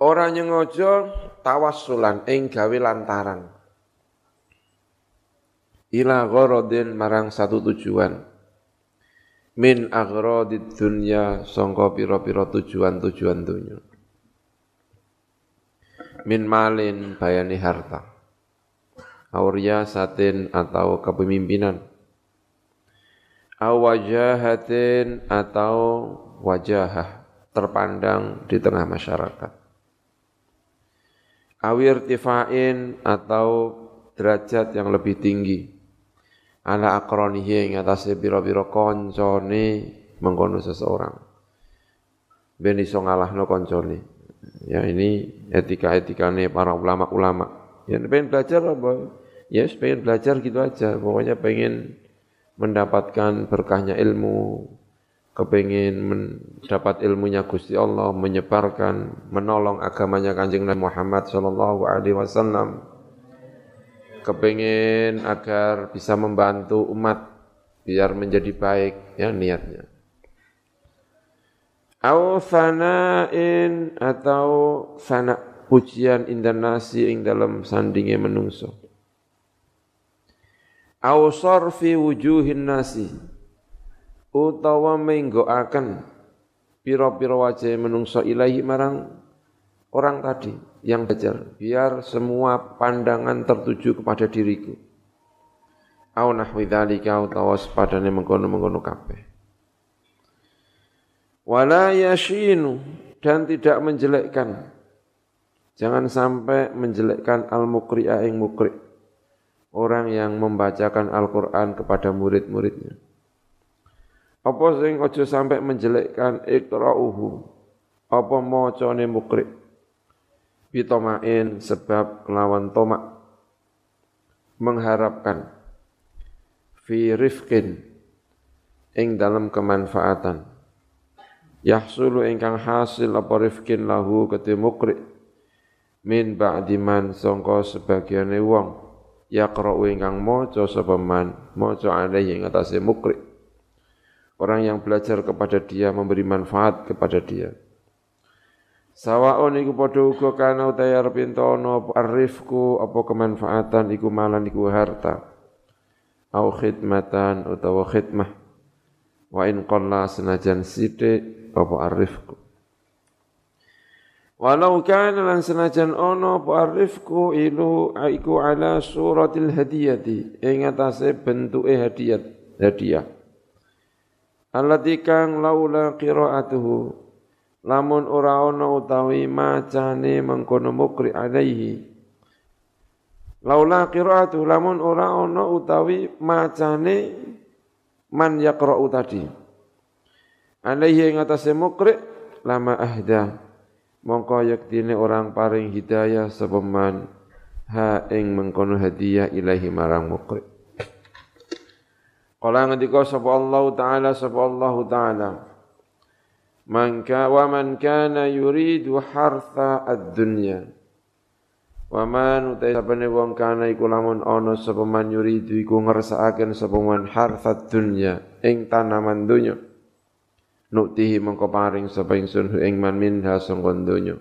Ora nyengojo tawassulan ing gawe lantaran. Ila gharadin marang satu tujuan. Min agradid dunya sangka pira-pira tujuan-tujuan dunya. Min malin bayani harta. Auria satin atau kepemimpinan. Awajahatin atau wajahah terpandang di tengah masyarakat. Awir tifain atau derajat yang lebih tinggi. Ala akronihi yang atasnya biro-biro koncone mengkono seseorang. Ben iso ngalahno koncone. Ya ini etika-etikane para ulama-ulama. Ya pengen belajar apa ya pengen belajar gitu aja pokoknya pengen mendapatkan berkahnya ilmu kepingin mendapat ilmunya Gusti Allah, menyebarkan, menolong agamanya Kanjeng Nabi Muhammad sallallahu alaihi wasallam. Kepingin agar bisa membantu umat biar menjadi baik ya niatnya. Au sana'in atau sana pujian indah nasi ing dalam sandinge menungso. Au sarfi wujuhin nasi. Utawa menggoaken pira-pira wajah menungso ilahi marang orang tadi yang belajar. Biar semua pandangan tertuju kepada diriku. Au nahwi dzalika utawa sepadane mengkono-mengkono kabeh. Wala yashinu dan tidak menjelekkan. Jangan sampai menjelekkan al-muqri'a ing mukri orang yang membacakan Al-Qur'an kepada murid-muridnya apa sing aja sampai menjelekkan ikra'uhu. Apa macane mukri. Bitomain sebab kelawan tomak. Mengharapkan. Fi rifkin. Ing dalam kemanfaatan. Yahsulu ingkang hasil apa rifkin lahu kete mukri. Min ba'di man sangka sebagiane wong. Yaqra'u ingkang maca sapa man. Maca alaihi ing atase mukri Orang yang belajar kepada dia memberi manfaat kepada dia. Sawaon iku padha uga kana utaya repintono arifku apa kemanfaatan iku malan iku harta. Au khidmatan utawa khidmah. Wa in qalla senajan sithik apa arifku. Walau kana lan senajan ono apa arifku ilu iku ala suratil hadiyati ing atase bentuke hadiah hadiah. Allati kang laula qiraatuhu lamun ora ana utawi macane mengkono mukri alaihi. Laula qiraatu lamun ora ana utawi macane man yaqra'u tadi. Alaihi ing atase mukri lama ahda mongko yektine orang paring hidayah sapa man ha ing mengkono hadiah ilahi marang mukri Kala ngendika sapa Allah taala sapa Allah taala Man ka wa man kana yuridu hartha ad-dunya Wa man utai sapane wong kana iku lamun ana sapa man yuridu iku ngersakaken sapa man hartha dunya ing tanaman donya Nuktihi mengko paring sapa ingsun ing man minha sangka donya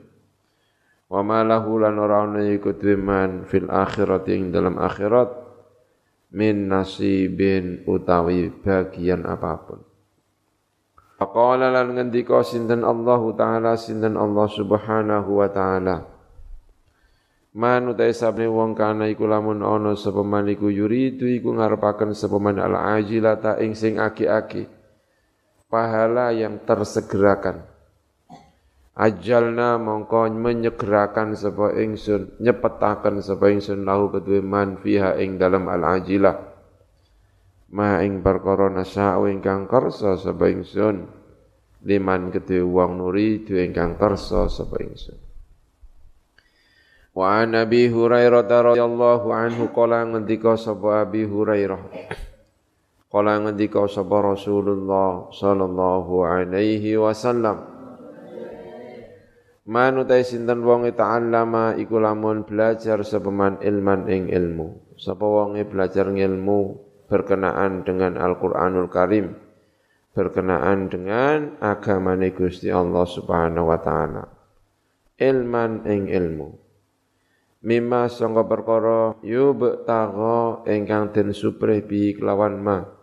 Wa ma lahu lan ora ana iku man fil akhirati ing dalam akhirat min nasibin utawi bagian apa pun. Faqala lan ngendika sinten Allah taala sinten Allah Subhanahu wa taala. Man utai sabne wong kana iku lamun ana sapa man iku yuridu iku ngarepaken sapa man al ajilata ing sing aki-aki. Pahala yang tersegerakan. Ajalna mongko menyegerakan sapa ingsun nyepetaken sapa ingsun lahu kedue man fiha ing dalam al ajilah ma ing perkara nasya'u ingkang kersa sapa ingsun liman kedue wong nuri du ingkang kersa sapa ingsun. Wa an Abi Hurairah radhiyallahu anhu qala ngendika sapa Abi Hurairah Qala ngendika sapa Rasulullah sallallahu alaihi wasallam. Man utai sinten wong ta'allama iku lamun belajar sepeman ilman ing ilmu. Sapa wonge belajar ilmu berkenaan dengan Al-Qur'anul Karim berkenaan dengan agamane Gusti Allah Subhanahu wa taala. Ilman ing ilmu. Mimma sangka perkara yubtagha ingkang den suprih bi kelawan ma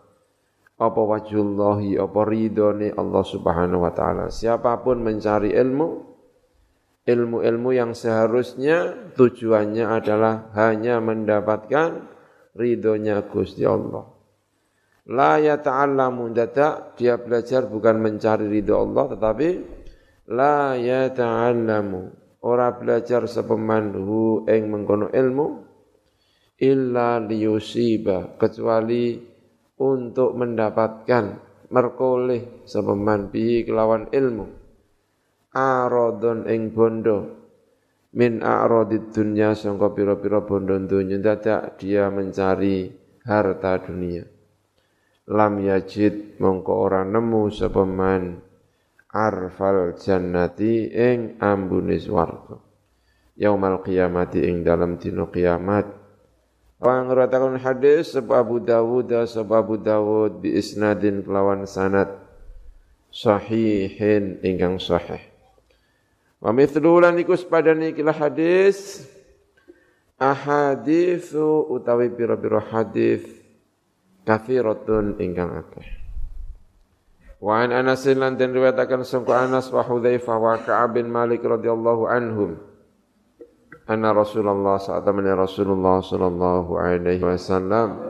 apa wajullahi apa ridhone Allah Subhanahu wa taala. Siapa pun mencari ilmu ilmu-ilmu yang seharusnya tujuannya adalah hanya mendapatkan ridhonya Gusti Allah. La yata'allamu data dia belajar bukan mencari ridho Allah tetapi la yata'allamu ora belajar sepeman hu ing mengkono ilmu illa liyusiba kecuali untuk mendapatkan merkoleh sepeman bi kelawan ilmu. Aradon ing bondo. Min a'radid dunya sangka pira-pira bondo dunya dadak dia mencari harta dunia. Lam yajid mongko ora nemu sepeman arfal jannati ing ambune swarga. Yaumal qiyamati ing dalam dina kiamat Pangratakan hadis sebab Abu Dawud sebab Abu Dawud bi isnadin kelawan sanad sahihin ingkang sahih. Wa mithlu lan iku sepadane kila hadis ahaditsu utawi pira-pira hadis kathiratun ingkang akeh. Wa an Anas lan den riwayataken sangka Anas wa Hudzaifah wa Ka'ab bin Malik radhiyallahu anhum. Anna Rasulullah saat Rasulullah sallallahu alaihi wasallam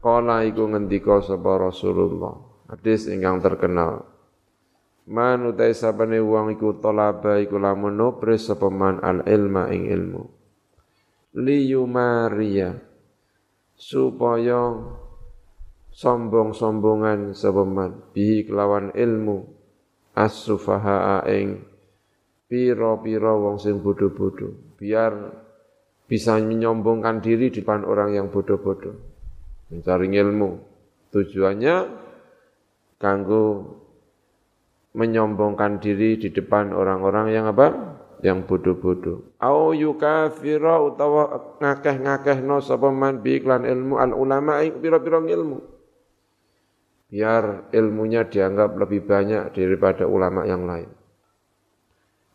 Kala iku ngendika sapa Rasulullah. Hadis ingkang terkenal. Man utai sabane wong iku talaba iku lamun nopres sapa man al ilma ing ilmu. Liyumaria supaya sombong-sombongan sepeman bihi kelawan ilmu as-sufaha ing pira-pira wong sing bodoh-bodoh. Biar bisa menyombongkan diri di depan orang yang bodoh-bodoh. Mencari ilmu. Tujuannya kanggo menyombongkan diri di depan orang-orang yang apa? Yang bodoh-bodoh. Au yukafira utawa ngakeh-ngakehno sapa man bi iklan ilmu al ulama ing pira-pira ilmu biar ilmunya dianggap lebih banyak daripada ulama yang lain.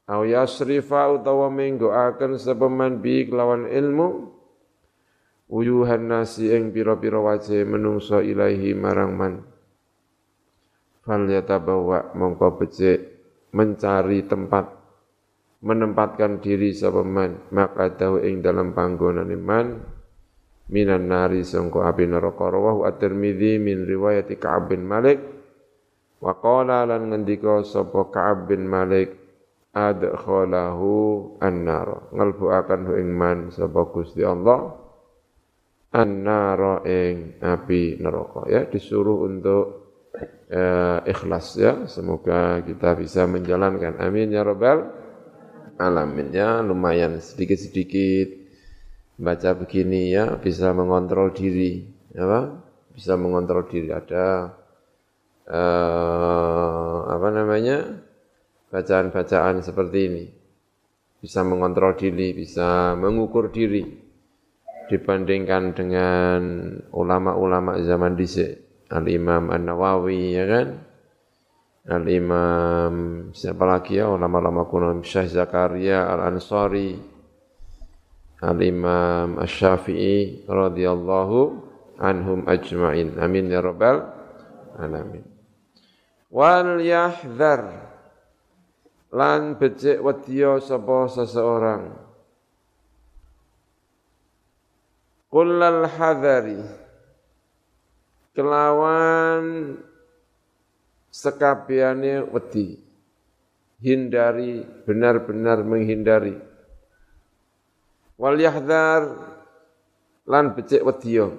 Au yasrifa utawa menggoaken sepeman bi kelawan ilmu uyuhan nasi ing pira-pira wajah menungso ilahi marang man. Yatabawa mongko becik mencari tempat menempatkan diri sepeman maka tahu ing dalam panggonan iman. Minan nari sangko api neraka. Rawahu at-Tirmidzi min riwayat Ka'ab bin Malik. Wa qala lan ngendika sapa Ka'ab bin Malik adkhalahu an-nar. Akan hu ing man sapa Gusti Allah. An-nar ing api neraka. Ya disuruh untuk eh, ikhlas ya. Semoga kita bisa menjalankan. Amin ya rabbal alamin. Ya lumayan sedikit-sedikit. Baca begini ya. Bisa mengontrol diri, apa? Bisa mengontrol diri. Ada eh, apa namanya bacaan-bacaan seperti ini bisa mengontrol diri, bisa mengukur diri dibandingkan dengan ulama-ulama zaman dhisik, Al-Imam An-Nawawi ya kan? Al-Imam siapa lagi ya ulama-ulama kuno Syekh Zakaria Al-Ansari Al-Imam Asy-Syafi'i radhiyallahu anhum ajma'in. Amin ya rabbal alamin. Wal yahdhar lan becik wedya sapa seseorang. Kullal hadari. Kelawan sekabiane wedi. Hindari benar-benar menghindari. Wal yahdhar lan becik wedya.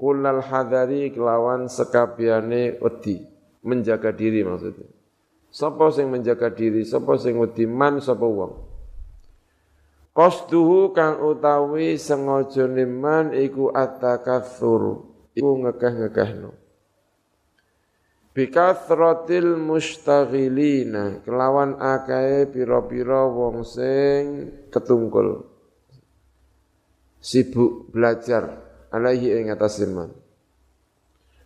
Kulal hadari kelawan sekabiane wedi. Menjaga diri maksudnya sapa sing menjaga diri sapa sing wedi man sapa wong Qasduhu kang utawi sengaja man iku at-takatsur, iku ngekeh-ngekehno. Bikathratil mustaghilina kelawan akae pira-pira wong sing ketungkul. Sibuk belajar alaihi ing atas.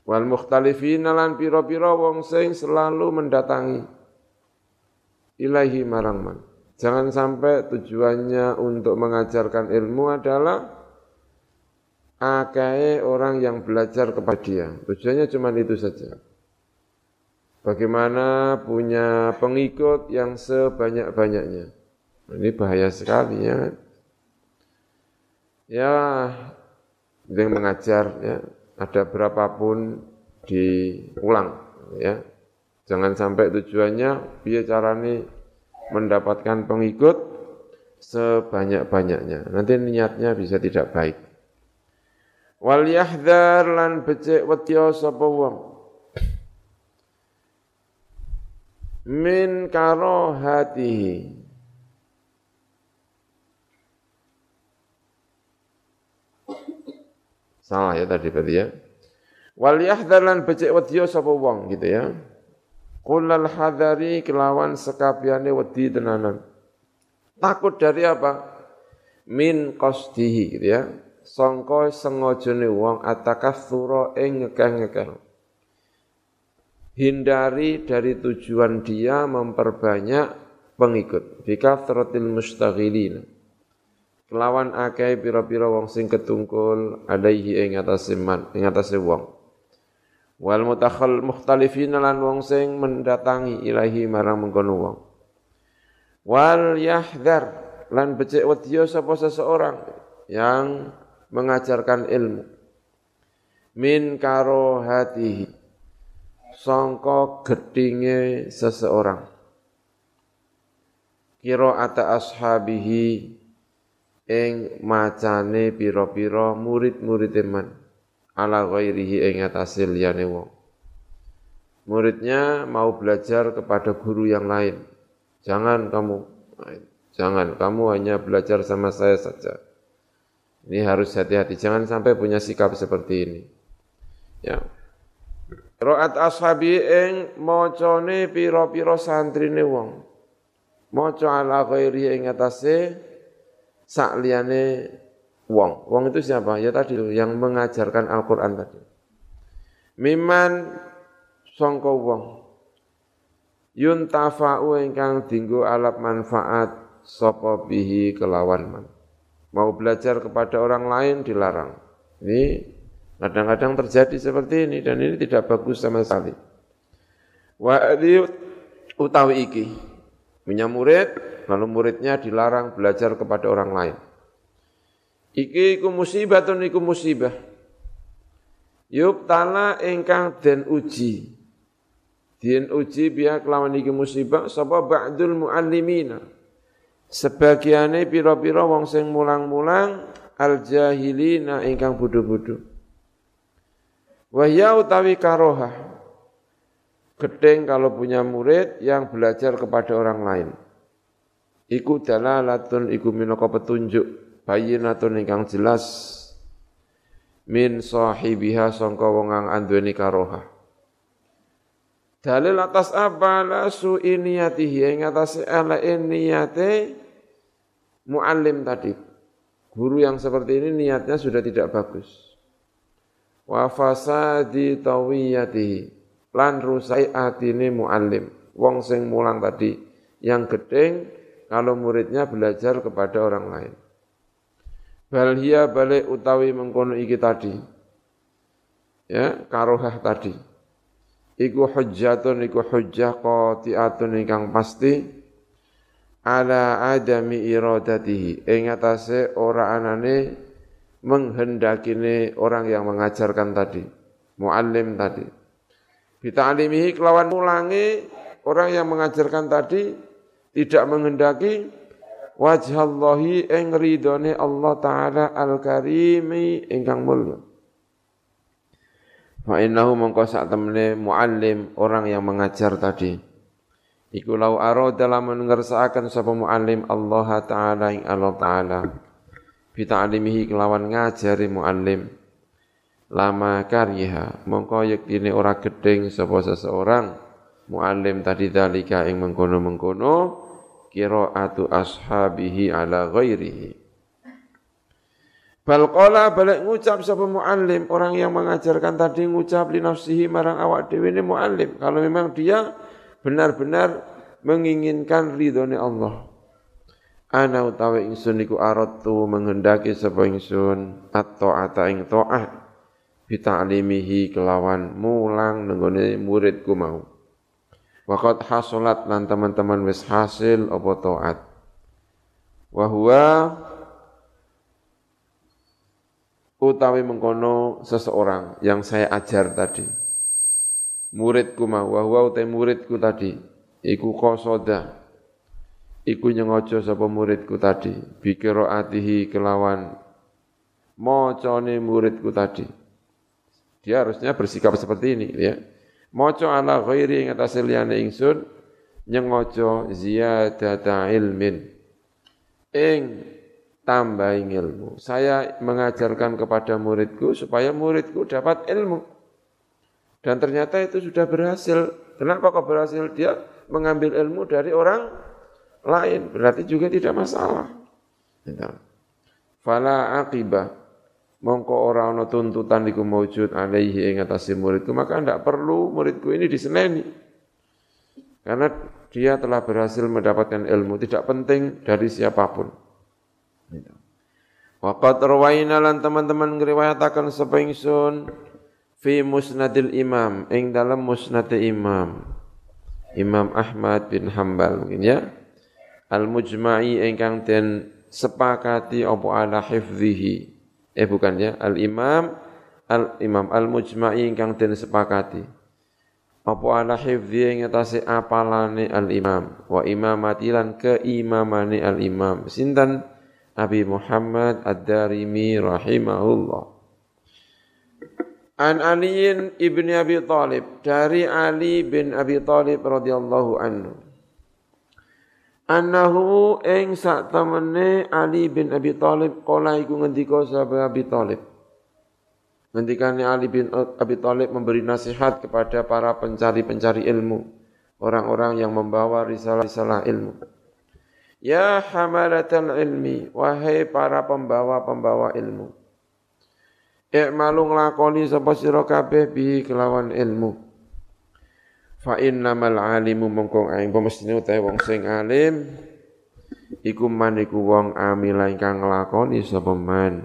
Wal mukhtalifina lan pira-pira wong sing selalu mendatangi ilahi marang man. Jangan sampai tujuannya untuk mengajarkan ilmu adalah akai orang yang belajar kepada dia. Tujuannya cuma itu saja. Bagaimana punya pengikut yang sebanyak-banyaknya. Ini bahaya sekali ya. Ya, yang mengajar ya, ada berapapun diulang ya. Jangan sampai tujuannya biar caranya mendapatkan pengikut sebanyak-banyaknya. Nanti niatnya bisa tidak baik. Wal yahdhar lan becik wedya sapa wong. Min karahatihi. Salah ya tadi berarti ya. Wal yahdhar lan becik wedya sapa wong gitu ya. Kulal hadari kelawan sekabiane wedi tenanan. Takut dari apa? Min qasdihi gitu ya. Sangka sengajane wong atakatsura ing ngekeh-ngekeh. Hindari dari tujuan dia memperbanyak pengikut. Bikathratil mustaghilin. Kelawan akeh pira-pira wong sing ketungkul alaihi ing atase man, ing atase wong wal mutakhal mukhtalifin lan wong sing mendatangi ilahi marang mengkono wong. Wal yahdhar lan becik wedya sapa seseorang yang mengajarkan ilmu. Min karo hatihi sangka gedinge seseorang. Kira ata ashabihi ing macane pira-pira murid-murid man ala ghairihi ing atase liyane wong. Muridnya mau belajar kepada guru yang lain. Jangan kamu jangan kamu hanya belajar sama saya saja. Ini harus hati-hati, jangan sampai punya sikap seperti ini. Ya. Ro'at ashabi ing macane pira-pira santrine wong. Maca ala ghairi ing atase sak liyane wong. Wong itu siapa? Ya tadi yang mengajarkan Al-Quran tadi. Miman songko wong. Yuntafa'u ingkang dinggo alap manfaat sopo bihi kelawan man. Mau belajar kepada orang lain dilarang. Ini kadang-kadang terjadi seperti ini dan ini tidak bagus sama sekali. Wa utawi iki punya murid lalu muridnya dilarang belajar kepada orang lain. Iki iku musibah tun iku musibah. Yuk tala ingkang den uji. Den uji biya kelawan iki musibah sapa ba'dul muallimina. Sebagiane pira-pira wong sing mulang-mulang al jahilina ingkang bodho-bodho. Wahya utawi karoha. Gedeng kalau punya murid yang belajar kepada orang lain. Iku dalalatun iku minaka petunjuk bayinatun ingkang jelas min sahibiha sangka wong kang anduweni karoha dalil atas apa? La su iniyatihi ing atas ala niyate muallim tadi. Guru yang seperti ini niatnya sudah tidak bagus. Wa fasadi tawiyatihi lan rusai atine muallim. Wong sing mulang tadi yang gedeng kalau muridnya belajar kepada orang lain Bal hiya balik utawi mengkono iki tadi. Ya, karohah tadi. Iku hujjatun iku hujjah qati'atun ingkang pasti ala adami iradatihi ing atase ora anane menghendakine orang yang mengajarkan tadi, muallim tadi. Bita'alimihi kelawan mulangi orang yang mengajarkan tadi tidak menghendaki wajhallahi ing ridone Allah taala al-karimi ingkang mulya. Fa innahu mongko sak temene muallim orang yang mengajar tadi. Iku lau arada lamun ngersakaken sapa muallim Allah taala ing Allah taala. Bi ta'limihi kelawan ngajari muallim. Lama karyiha mongko yektine ora gedeng sapa seseorang. Muallim tadi dalika ing mengkono-mengkono qiraatu ashabihi ala ghairihi. Bal qala balik ngucap sapa muallim orang yang mengajarkan tadi ngucap li nafsihi marang awak dhewe ne muallim. Kalau memang dia benar-benar menginginkan ridhone Allah. Ana utawi ingsun iku aratu menghendaki sapa ingsun at-ta'ata ing ta'ah bi ta'limihi kelawan mulang nenggone muridku mau Waqat hasulat lan teman-teman wis hasil apa taat. Wa huwa utawi mengkono seseorang yang saya ajar tadi. Muridku mau, wa utai muridku tadi, iku kosoda, iku nyengojo sapa muridku tadi, bikiro atihi kelawan mocone muridku tadi. Dia harusnya bersikap seperti ini, ya. Moco ala ghairi yang atas liyane ingsun, nyengojo ziyadata ilmin. Ing tambah ilmu. Saya mengajarkan kepada muridku supaya muridku dapat ilmu. Dan ternyata itu sudah berhasil. Kenapa kok berhasil? Dia mengambil ilmu dari orang lain. Berarti juga tidak masalah. Fala akibah. Mongko orang ana tuntutan iku maujud alaihi ing atase muridku, maka tidak perlu muridku ini diseneni. Karena dia telah berhasil mendapatkan ilmu, tidak penting dari siapa pun. Waqat rawaina lan teman-teman ngriwayataken sapa ingsun fi musnadil imam ing dalam musnad imam Imam Ahmad bin Hambal mungkin ya al mujma'i ingkang den sepakati apa ala hifdzihi eh bukan ya. Al imam al imam al mujma'i ingkang den sepakati. Apa ala hifdhi ing atase apalane al imam wa imamati lan keimamane al imam sinten? Abi Muhammad Ad-Darimi rahimahullah. An Aliin ibni Abi Talib. Dari Ali bin Abi Talib radhiyallahu anhu. Annahu ing sak temene Ali bin Abi Talib kala iku ngendika sahabat Abi Talib. Ngendikane Ali bin Abi Talib memberi nasihat kepada para pencari-pencari ilmu, orang-orang yang membawa risalah-risalah ilmu. Ya hamalatal ilmi, wahai para pembawa-pembawa ilmu. I'malu nglakoni sapa sira kabeh bi kelawan ilmu. Fa innamal alimu mongko aing pemestine utahe wong sing alim. Iku man iku wong amila ingkang nglakoni sapa man.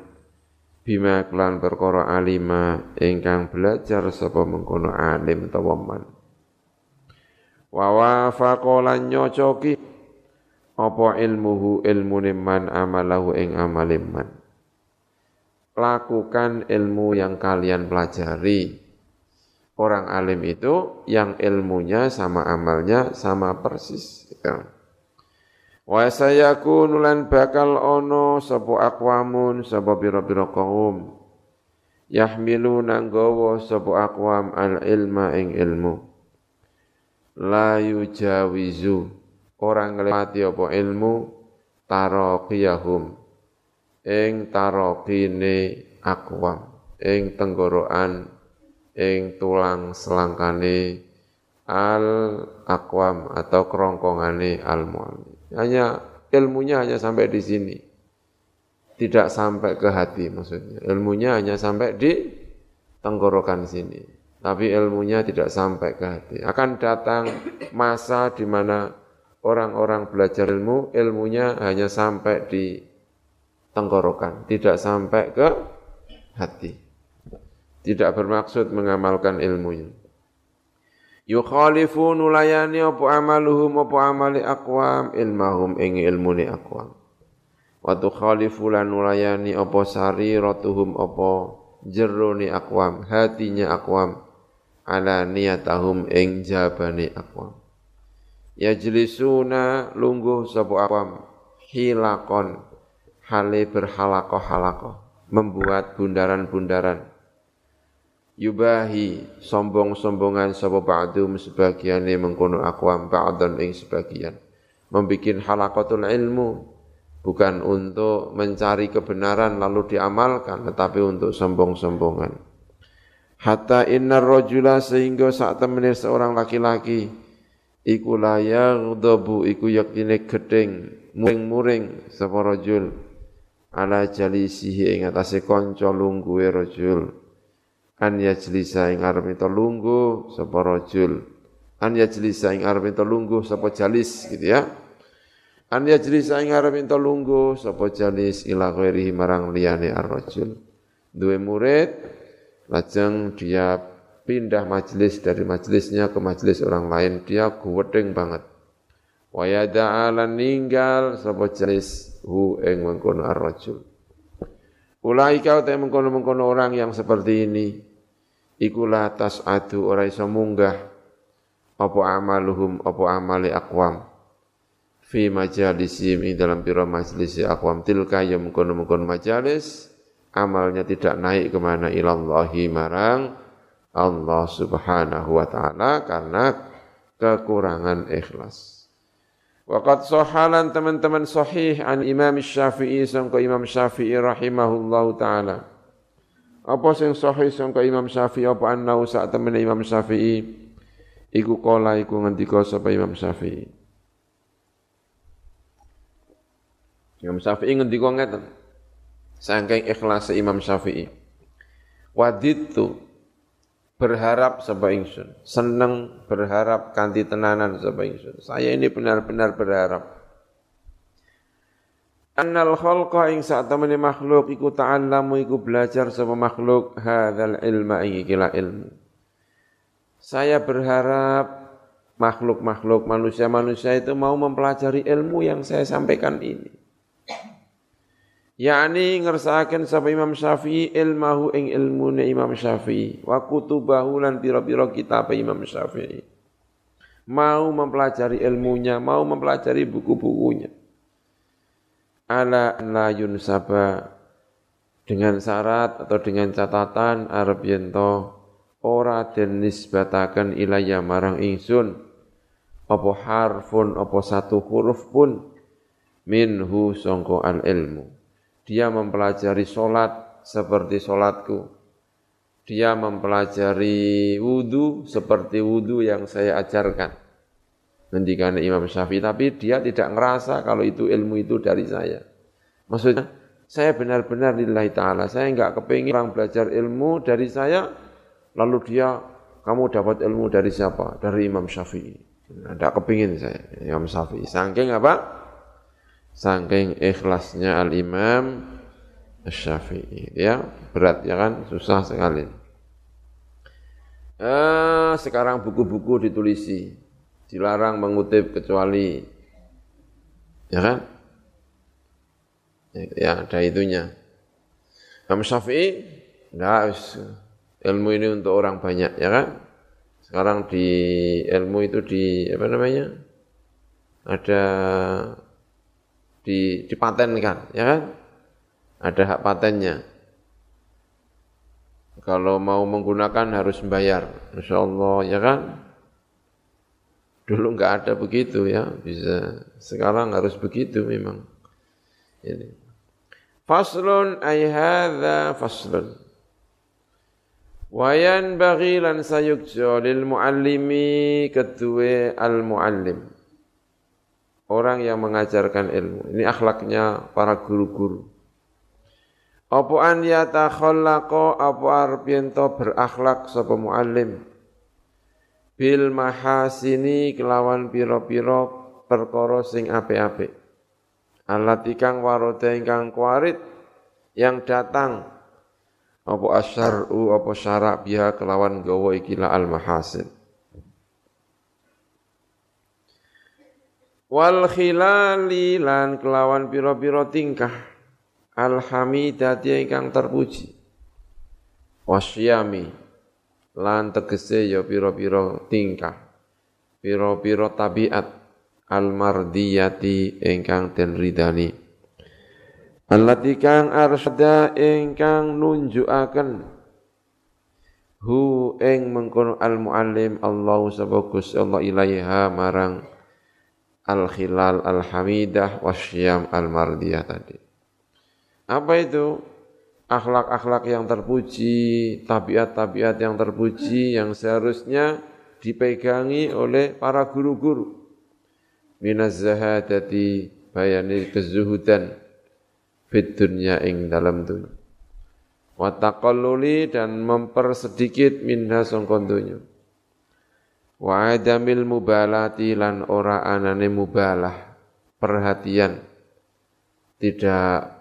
Bima kelan perkara alima ingkang belajar sapa mengkono alim utawa man. Wa wafaqalan nyocoki apa ilmuhu ilmu man amalahu ing amaliman lakukan ilmu yang kalian pelajari orang alim itu yang ilmunya sama amalnya sama persis ya. wa sayakunu lan bakal ono sapa aqwamun sapa pira-pira kaum yahmilu nanggawa sapa aqwam al ilma ing ilmu. La yujawizu. Orang ngelewati apa ilmu taraqiyahum ing taraqine akwam ing tenggorokan ing tulang selangkane al akwam atau kerongkongane al hanya ilmunya hanya sampai di sini. Tidak sampai ke hati maksudnya. Ilmunya hanya sampai di tenggorokan sini. Tapi ilmunya tidak sampai ke hati. Akan datang masa di mana orang-orang belajar ilmu, ilmunya hanya sampai di tenggorokan, tidak sampai ke hati. Tidak bermaksud mengamalkan ilmunya. Yukhalifu nulayani apa amaluhum apa amali aqwam ilmahum ing ilmuni aqwam. Wa tukhalifu lan nulayani apa sariratuhum apa jeroni aqwam, hatinya aqwam ala niyatahum ing jabani aqwam yajlisuna lungguh sapa awam hilakon hale berhalakoh halakoh membuat bundaran-bundaran yubahi sombong-sombongan sapa ba'dum sebagiane mengkono akwam ba'dan ing sebagian. Membikin halaqatul ilmu bukan untuk mencari kebenaran lalu diamalkan tetapi untuk sombong-sombongan. Hatta innar rajula sehingga saat temene seorang laki-laki iku la yaghdabu iku yaktine gedeng muring-muring sapa rajul ala jalisihi ing atase kanca lungguhe rajul an yajlisa ing arep itu lungguh sapa rajul. An yajlisa ing arep itu sapa jalis gitu ya. An yajlisa ing arep itu sapa jalis ila ghairi marang liyane ar-rajul. Duwe murid lajeng dia pindah majelis dari majelisnya ke majelis orang lain dia guwedeng banget. Wa yada'alan ninggal sapa jalis hu ing mengkono ar-rajul. Ulaika utai mengkono-mengkono orang yang seperti ini iku la tas'adu ora iso munggah apa amaluhum apa amali aqwam fi majalisim ing dalam pira majelis aqwam tilka ya mengkono-mengkono majalis amalnya tidak naik ke mana ilallahi marang Allah subhanahu wa ta'ala karena kekurangan ikhlas. Waqad sohalan teman-teman sahih an Imam Syafi'i sangka Imam Syafi'i rahimahullahu ta'ala. Apa sing sahih sangka Imam Syafi'i apa annau sak temene Imam Syafi'i iku kala iku ngendika sapa Imam Syafi'i. Imam Syafi'i ngendika ngeten. Saking ikhlas Imam Syafi'i. Waditu berharap sapa ingsun, seneng berharap kanthi tenanan sapa ingsun. Saya ini benar-benar berharap annal khalqa ing sak temene makhluk iku ta'allamu iku belajar sama makhluk hadzal ilma ing ikila ilmu. Saya berharap makhluk-makhluk manusia-manusia itu mau mempelajari ilmu yang saya sampaikan ini. yakni ngersakaken sapa Imam Syafi'i ilmahu ing ilmune Imam Syafi'i wa kutubahu lan pira-pira kitab Imam Syafi'i. Mau mempelajari ilmunya, mau mempelajari buku-bukunya ala la yunsaba. Dengan syarat atau dengan catatan arep yento ora den nisbataken ilaya marang ingsun. Apa harfun apa satu huruf pun minhu sangka al ilmu. Dia mempelajari solat seperti solatku. Dia mempelajari wudu seperti wudu yang saya ajarkan Ngendikan Imam Syafi'i, tapi dia tidak ngerasa kalau itu ilmu itu dari saya. Maksudnya, saya benar-benar lillahi ta'ala. Saya enggak kepingin orang belajar ilmu dari saya, lalu dia, kamu dapat ilmu dari siapa? Dari Imam Syafi'i. Tidak kepingin saya, Imam Syafi'i. Sangking apa? Sangking ikhlasnya Al-Imam Syafi'i. Ya, berat ya kan? Susah sekali. Eh, sekarang buku-buku ditulisi dilarang mengutip kecuali ya kan? Ya, ada itunya. Imam Syafi'i enggak ilmu ini untuk orang banyak ya kan? Sekarang di ilmu itu di apa namanya? Ada di dipatenkan ya kan? Ada hak patennya. Kalau mau menggunakan harus membayar, Insya Allah ya kan? Dulu enggak ada begitu ya, bisa. Sekarang harus begitu memang. Ini. Faslun ay hadza faslun. Wa yanbaghi lan sayukja lil muallimi kedua al muallim. Orang yang mengajarkan ilmu. Ini akhlaknya para guru-guru. Apa an yatakhallaqa apa arep berakhlak sapa muallim bil mahasini kelawan pira-pira perkara sing apik-apik. Alat ikang warode ingkang kuarit yang datang apa asyar'u apa syarak biha kelawan gawa ikilah al mahasin. Wal khilali lan kelawan pira-pira tingkah al hamidati ingkang terpuji. Wasyami lan tegese ya pira-pira tingkah pira-pira tabiat almardiyati ingkang den ridani allati kang arsyada ingkang nunjukaken hu ing mengkono al muallim Allah sabagus Allah ilaiha marang al khilal al hamidah wasyam al mardiyah tadi. Apa itu akhlak-akhlak yang terpuji tabiat-tabiat yang terpuji yang seharusnya dipegangi oleh para guru-guru. Minaz zahadati bayani kezuhudan fit dunya ing dalam dunia wa taqalluli dan mempersedikit minha sangkon dunya. Wa adamil mubalati lan ora anane mubalah perhatian. Tidak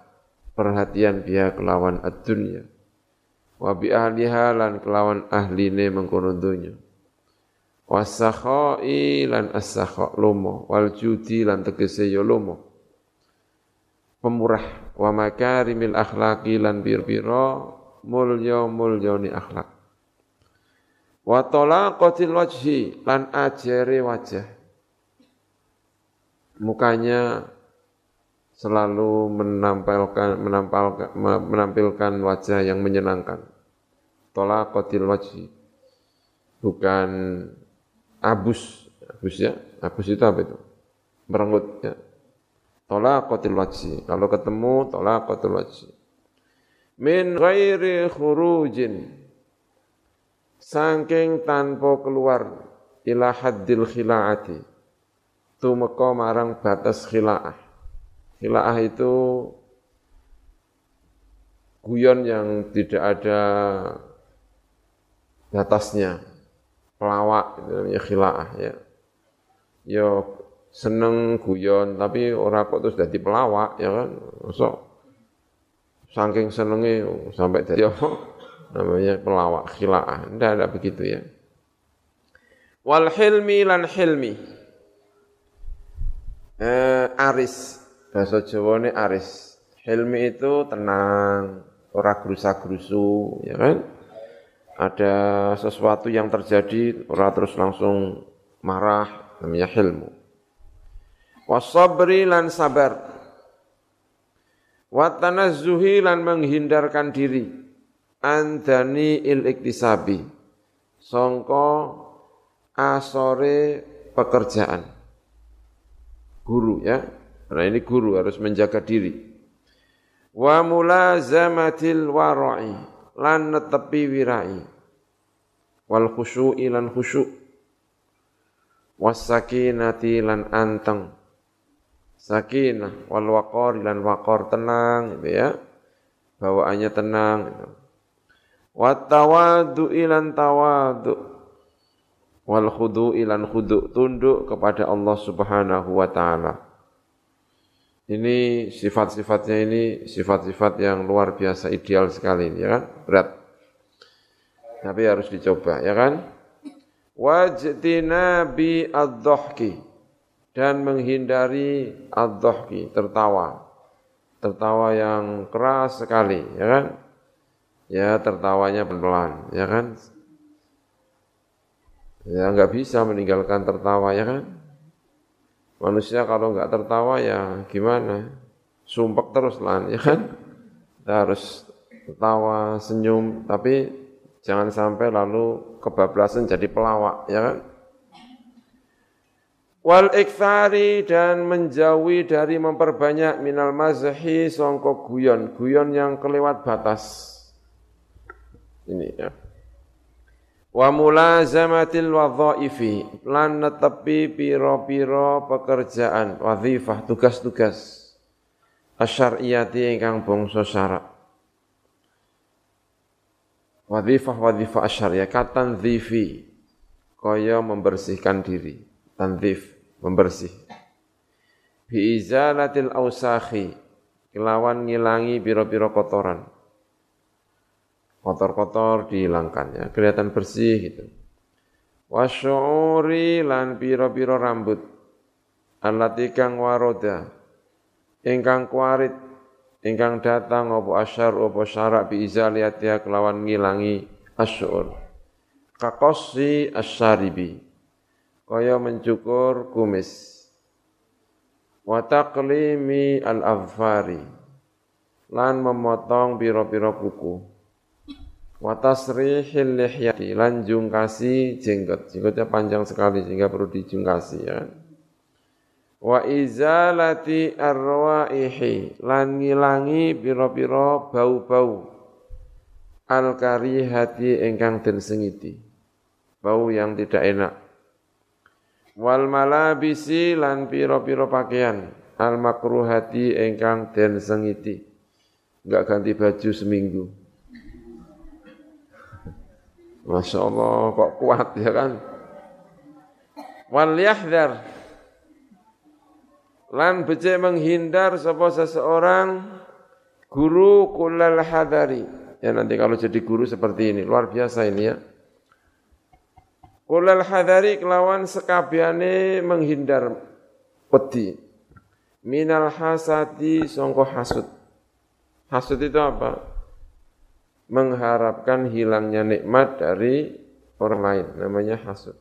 perhatian dia kelawan ad-dunya. Wa bi ahliha lan kelawan ahline mengkono dunya wasakhai lan as-sakha lomo. Wal judi lan tegese ya lomo. Pemurah. Wa makarimil akhlaqi lan bir-bira mulya ni akhlak. Wa talaqatil wajhi lan ajere wajah. Mukanya selalu menampilkan menampilkan menampilkan wajah yang menyenangkan talaqatil wajhi bukan abus, abus ya, abus itu apa itu? Merenggut ya. Tolaqatil wajhi. Kalau ketemu tolaqatil wajhi. Min ghairi khurujin. Sangking tanpa keluar ila haddil khila'ati. Tumeka marang batas khila'ah. Khila'ah itu guyon yang tidak ada batasnya pelawak itu namanya khilaah ya. Yo seneng guyon tapi ora kok terus dadi pelawak ya kan. So saking senenge sampai apa? namanya pelawak khilaah. Ndak ada begitu ya. Wal hilmi lan hilmi. Eh, aris bahasa Jawa ini aris. Hilmi itu tenang, ora gerusa-gerusu, ya kan? ada sesuatu yang terjadi, orang terus langsung marah, namanya hilmu. Wasabri lan sabar. Watanazzuhi lan menghindarkan diri. Andani il iktisabi. Songko asore pekerjaan. Guru ya. Karena ini guru harus menjaga diri. Wa mulazamatil wara'i lan netepi wirai. Wal khusyu'i lan khusyuk. Was sakinati lan anteng. Sakinah wal waqar lan waqar tenang gitu ya. Bawaannya tenang gitu. wat ilan tawadu. Wal khudu ilan khudu tunduk kepada Allah Subhanahu wa taala ini sifat-sifatnya ini sifat-sifat yang luar biasa ideal sekali, ya kan? Berat. Tapi harus dicoba, ya kan? Wajtina bi ad dan menghindari ad tertawa. Tertawa yang keras sekali, ya kan? Ya, tertawanya pelan, ya kan? Ya, enggak bisa meninggalkan tertawa, ya kan? Manusia kalau nggak tertawa ya gimana? Sumpek terus lah, ya kan? Kita harus tertawa, senyum, tapi jangan sampai lalu kebablasan jadi pelawak, ya kan? Wal ikthari dan menjauhi dari memperbanyak minal mazhi songkok guyon, guyon yang kelewat batas. Ini ya wa mulazamatil wadhaifi lan netepi pira-pira pekerjaan wazifah tugas-tugas asyariyati ingkang bangsa syarak wazifah wazifah asyariyah katan dhifi kaya membersihkan diri. Tanzif membersih. Bi izalatil ausakhi kelawan ngilangi pira-pira kotoran kotor-kotor dihilangkan ya, kelihatan bersih gitu. Wasyuri lan piro-piro rambut. Allati kang waroda. Ingkang kuarit ingkang datang opo asyar opo syarak bi izaliatia kelawan ngilangi asyur. Kakosi asyaribi. Kaya mencukur kumis. Wa taqlimi al-afari. Lan memotong piro-piro kuku wa tasrihil lihyati lan jungkasi jenggot. Jenggotnya panjang sekali sehingga perlu dijungkasi ya. Wa izalati arwaihi lan ngilangi pira-pira bau-bau. Al karihati ingkang den sengiti bau yang tidak enak. Wal malabisi lan pira-pira pakaian. Al makruhati ingkang den sengiti enggak ganti baju seminggu Masya Allah kok kuat ya kan. Wal yahdar. Lan becek menghindar sapa seseorang guru kullal hadari. Ya nanti kalau jadi guru seperti ini, luar biasa ini ya. Kullal hadari kelawan sekabiane menghindar peti. Minal hasadi songko hasud. Hasud itu apa? Mengharapkan hilangnya nikmat dari orang lain, namanya hasud.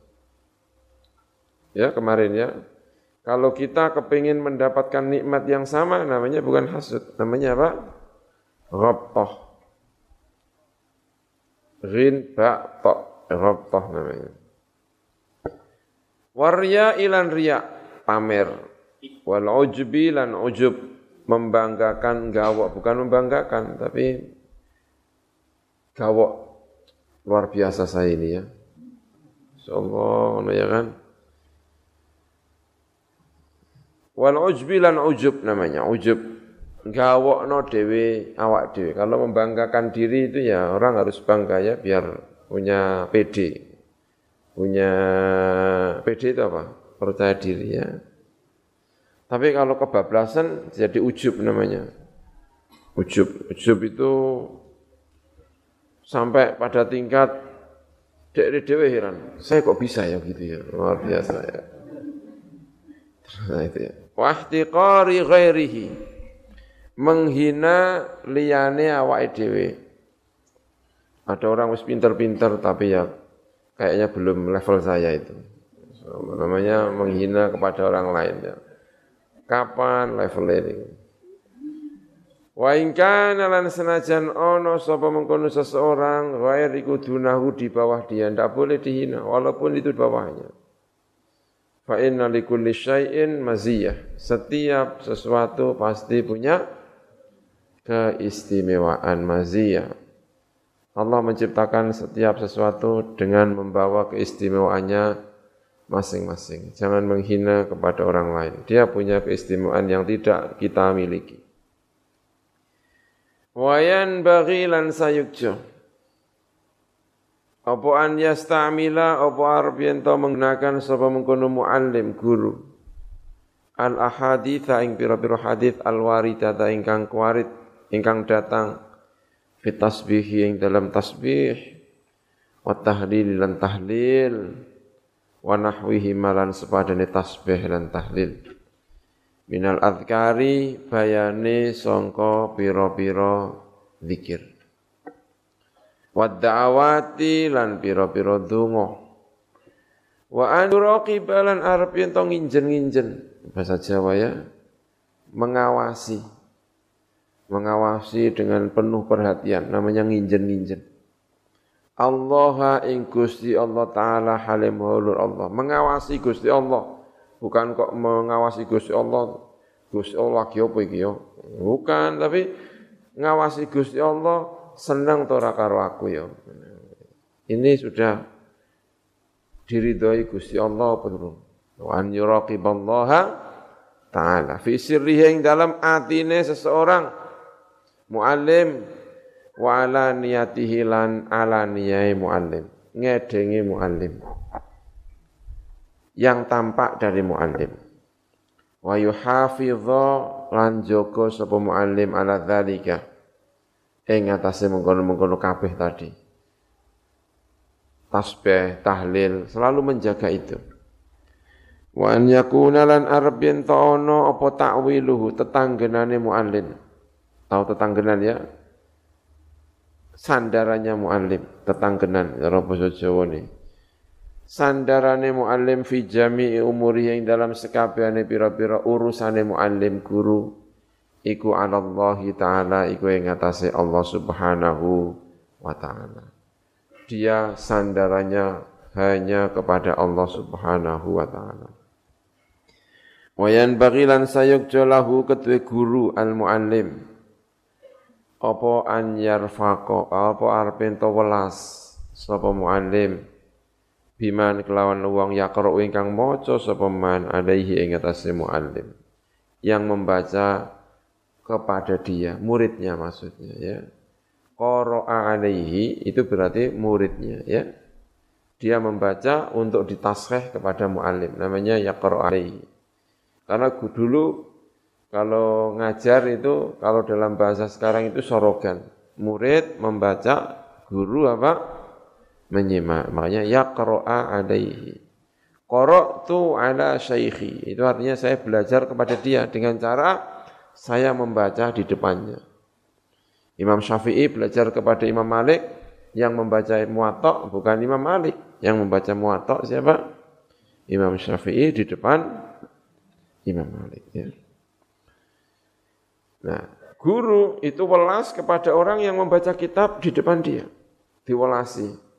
Ya, kemarin ya. Kalau kita kepingin mendapatkan nikmat yang sama, namanya bukan hasud, namanya apa? Ghabtah. Ghin ba ta, ghabtah namanya. Warya ilan riya, pamer. Wal ujbi lan ujub, membanggakan gawak, bukan membanggakan, tapi gawok luar biasa saya ini ya. Insyaallah ya kan. Wal ujbi lan ujub namanya, ujub. Gawokno dewe awak dewe. Kalau membanggakan diri itu ya orang harus bangga ya biar punya PD. Punya PD itu apa? Percaya diri ya. Tapi kalau kebablasan jadi ujub namanya. Ujub, ujub itu sampai pada tingkat dari dewe heran, saya kok bisa ya gitu ya, luar biasa ya. Nah itu ya. Wahtiqari ghairihi. Menghina liyane awake dhewe. Ada orang wis pinter-pinter tapi ya kayaknya belum level saya itu. So, namanya menghina kepada orang lain ya. Kapan level ini? Wa in kana lan senajan ono sapa mengkono seseorang ghair iku dunahu di bawah dia ndak boleh dihina walaupun itu bawahnya. Fa inna likulli syai'in maziyah. Setiap sesuatu pasti punya keistimewaan maziyah. Allah menciptakan setiap sesuatu dengan membawa keistimewaannya masing-masing. Jangan menghina kepada orang lain. Dia punya keistimewaan yang tidak kita miliki. Wayan bagi lan sayukjo. Apa an yastamila apa arep yen menggunakan sapa mengkono muallim guru. Al ahaditha ing pira-pira hadis al waridata ingkang kuarit ingkang datang fi tasbih ing dalam tasbih wa tahlil lan tahlil wa nahwihi malan sepadane tasbih lan tahlil minal adhkari bayane songko piro-piro zikir. Wadda'awati lan piro-piro dungo wa an balan arep yen to nginjen-nginjen. Bahasa Jawa ya mengawasi. Mengawasi dengan penuh perhatian namanya nginjen-nginjen. Allah ing Gusti Allah taala halim Allah. Mengawasi Gusti Allah bukan kok mengawasi Gusti Allah. Gusti Allah ki apa iki? Bukan, tapi ngawasi Gusti Allah senang to ora karo aku ya. Ini sudah diridhoi Gusti Allah apa? Wa an yuraqiballaha ta'ala fi sirrihi ing dalam atine seseorang muallim wa ala niyatihi lan ala niyai muallim ngedengi muallim yang tampak dari muallim. Wa yuhafidha lan jaga sapa muallim ala dzalika ing atase mengkono-mengkono kabeh tadi. Tasbih, tahlil, selalu menjaga itu. Wa an yakuna lan arab yen ono apa ta'wiluhu tetanggenane muallim. Tahu tetanggenan ya? Sandarannya muallim, tetanggenan, basa Jawa nih sandarane muallim fi jami'i umuri yang dalam sekabehane pira-pira urusane muallim guru iku Allah taala iku ing atase Allah Subhanahu wa taala. Dia sandarannya hanya kepada Allah Subhanahu wa taala. Wayan bagilan sayuk jolahu ketui guru al muallim. Apa an yarfaqo apa arpen to welas sapa muallim biman kelawan wong yaqra ingkang maca sapa man alaihi ing atase muallim. Yang membaca kepada dia muridnya maksudnya ya. Qara'a alaihi itu berarti muridnya ya. Dia membaca untuk ditasreh kepada muallim namanya yaqra alaihi. Karena dulu kalau ngajar itu kalau dalam bahasa sekarang itu sorogan. Murid membaca guru apa menyimak makanya yaqra'a alaihi qara'tu ala syaikhi itu artinya saya belajar kepada dia dengan cara saya membaca di depannya Imam Syafi'i belajar kepada Imam Malik yang membaca muwatta bukan Imam Malik yang membaca muwatta siapa? Imam Syafi'i di depan Imam Malik. Ya. Nah, guru itu welas kepada orang yang membaca kitab di depan dia. Diwelasi.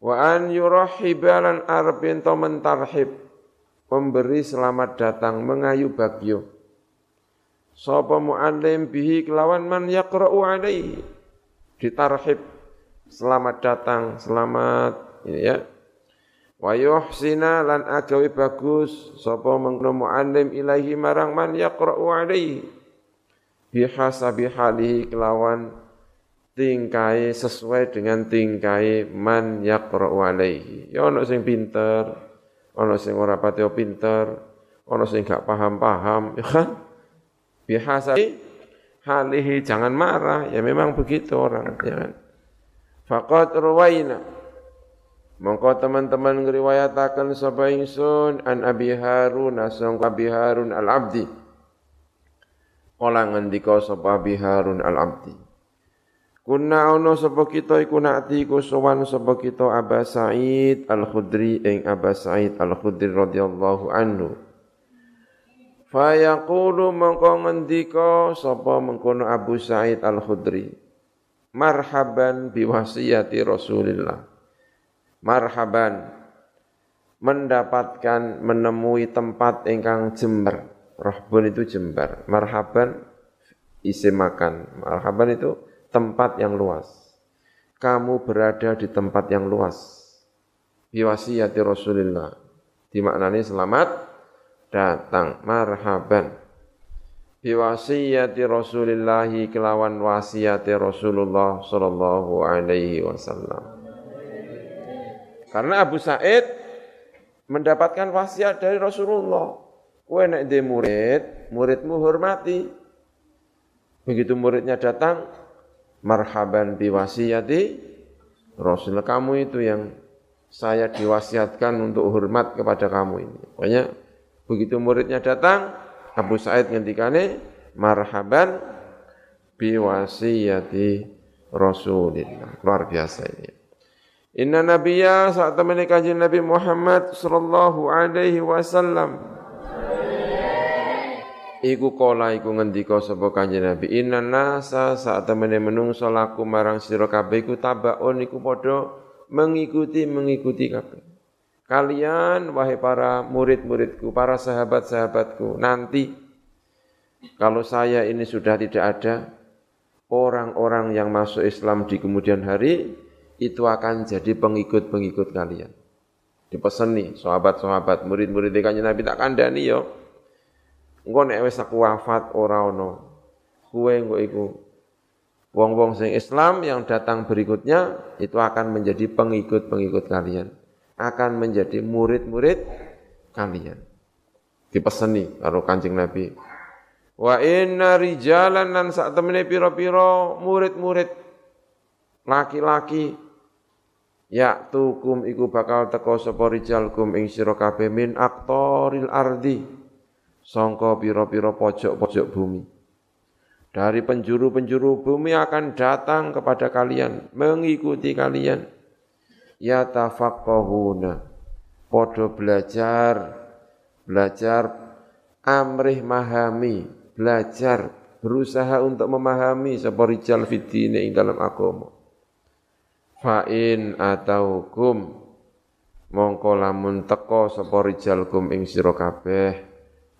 Wa an yurahibalan arbin to mentarhib. Memberi selamat datang, mengayu bagyo. Sapa mu'allim bihi kelawan man yaqra'u alaihi. Ditarhib. Selamat datang, selamat ini ya. Wa yuhsina lan agawi bagus sapa mengkono muallim ilahi marang man yaqra'u alaihi bihasabi halihi kelawan tingkai sesuai dengan tingkai man yaqra'u alaihi. Ya ono sing pinter, ono sing ora pati pinter, ono sing gak paham-paham, ya kan? Bihasabi halihi jangan marah, ya memang begitu orang, ya kan? Faqad ruwaina Mongko teman-teman ngriwayataken sapa ingsun an Abi Harun asong Abi Harun Al-Abdi. Kala ngendika sapa Abi Harun Al-Abdi. Kunna ono sapa kita iku nakti iku sowan sapa kita Aba Sa'id Al-Khudri ing Aba Sa'id Al-Khudri radhiyallahu anhu. Fayaqulu mongko ngendika sapa mengkono Abu Sa'id Al-Khudri. Marhaban biwasiyati Rasulillah marhaban mendapatkan menemui tempat ingkang jember rahbun itu jember marhaban isi makan marhaban itu tempat yang luas. Kamu berada di tempat yang luas. Biwasiyati Rasulullah dimaknani selamat datang. Marhaban. Biwasiyati Rasulillah kelawan wasiyati Rasulullah sallallahu alaihi wasallam. Karena Abu Said mendapatkan wasiat dari Rasulullah. Kue nek di murid, muridmu hormati. Begitu muridnya datang, marhaban biwasiyati Rasul kamu itu yang saya diwasiatkan untuk hormat kepada kamu ini. Pokoknya begitu muridnya datang, Abu Said ngendikane marhaban biwasiyati Rasulillah. Luar biasa ini. Inna nabiyya saat temani kajian Nabi Muhammad sallallahu alaihi wasallam Iku kola iku ngendika sapa kanjeng Nabi inna nasa saat temene menungso laku marang sira kabeh iku tabaun iku padha mengikuti mengikuti kabeh Kalian wahai para murid-muridku para sahabat-sahabatku nanti kalau saya ini sudah tidak ada orang-orang yang masuk Islam di kemudian hari itu akan jadi pengikut-pengikut kalian. Dipeseni sahabat-sahabat, murid-murid kanjeng Nabi tak kandani yo. Engko nek wis aku wafat ora ono. Kuwe engko iku wong-wong sing Islam yang datang berikutnya itu akan menjadi pengikut-pengikut kalian. Akan menjadi murid-murid kalian. Dipeseni karo Kanjeng Nabi. Wa inna rijalan lan sak temene pira-pira murid-murid laki-laki Ya tukum iku bakal teko sapa rijalkum ing sira kabeh min aktoril ardi sangka pira-pira pojok-pojok bumi. Dari penjuru-penjuru bumi akan datang kepada kalian, mengikuti kalian. Ya tafaqqahuna. Podo belajar, belajar amrih mahami, belajar berusaha untuk memahami rijal fitine ing dalam agama Fa'in atau kum mongko lamun teko sapa rijal kum ing sira kabeh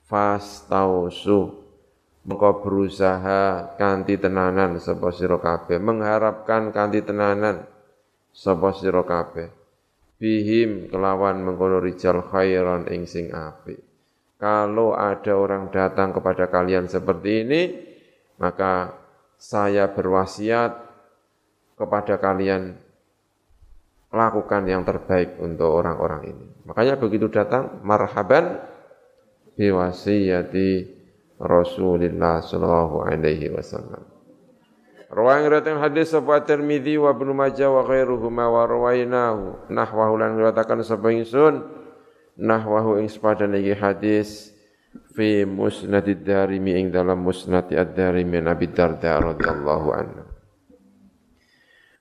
fastausu. Mongko berusaha kanthi tenanan sapa sira kabeh. Mengharapkan kanthi tenanan sapa sira kabeh. Bihim kelawan mengkono rijal khairan ing sing apik. Kalau ada orang datang kepada kalian seperti ini maka saya berwasiat kepada kalian lakukan yang terbaik untuk orang-orang ini. Makanya begitu datang, marhaban biwasiyati Rasulullah sallallahu alaihi wasallam. Rawayan riwayat hadis sapa Tirmizi wa Ibnu Majah wa ghairuhuma wa rawainahu. Nahwahu lan riwayataken sapa nahwahu ing sepadan iki hadis fi musnad ad-Darimi ing dalam musnad ad-Darimi Nabi Darda radhiyallahu anhu.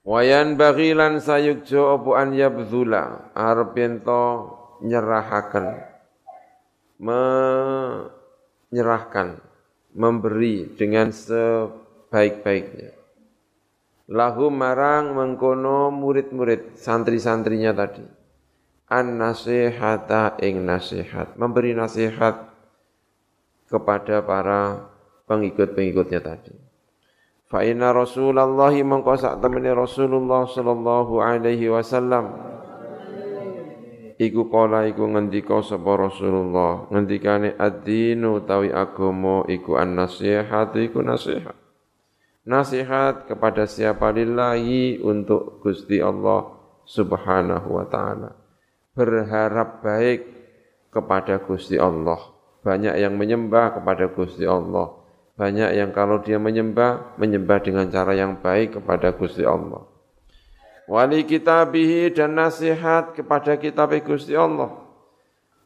Wayan bagilan sayukjo opo an yabzula arep nyerahaken menyerahkan memberi dengan sebaik-baiknya. Lahu marang mengkono murid-murid santri-santrinya tadi. An nasihata ing nasihat. Memberi nasihat kepada para pengikut-pengikutnya tadi. Fa inna Rasulullah mengko sak temene Rasulullah sallallahu alaihi wasallam iku kala iku ngendika sapa Rasulullah. Ngendikane ad-dinu tawi agama iku an-nasihat iku nasihat. Nasihat kepada siapa? Lillahi untuk Gusti Allah Subhanahu wa taala. Berharap baik kepada Gusti Allah. Banyak yang menyembah kepada Gusti Allah. Banyak yang kalau dia menyembah, menyembah dengan cara yang baik kepada Gusti Allah. Wali kitabihi dan nasihat kepada kitab Gusti Allah.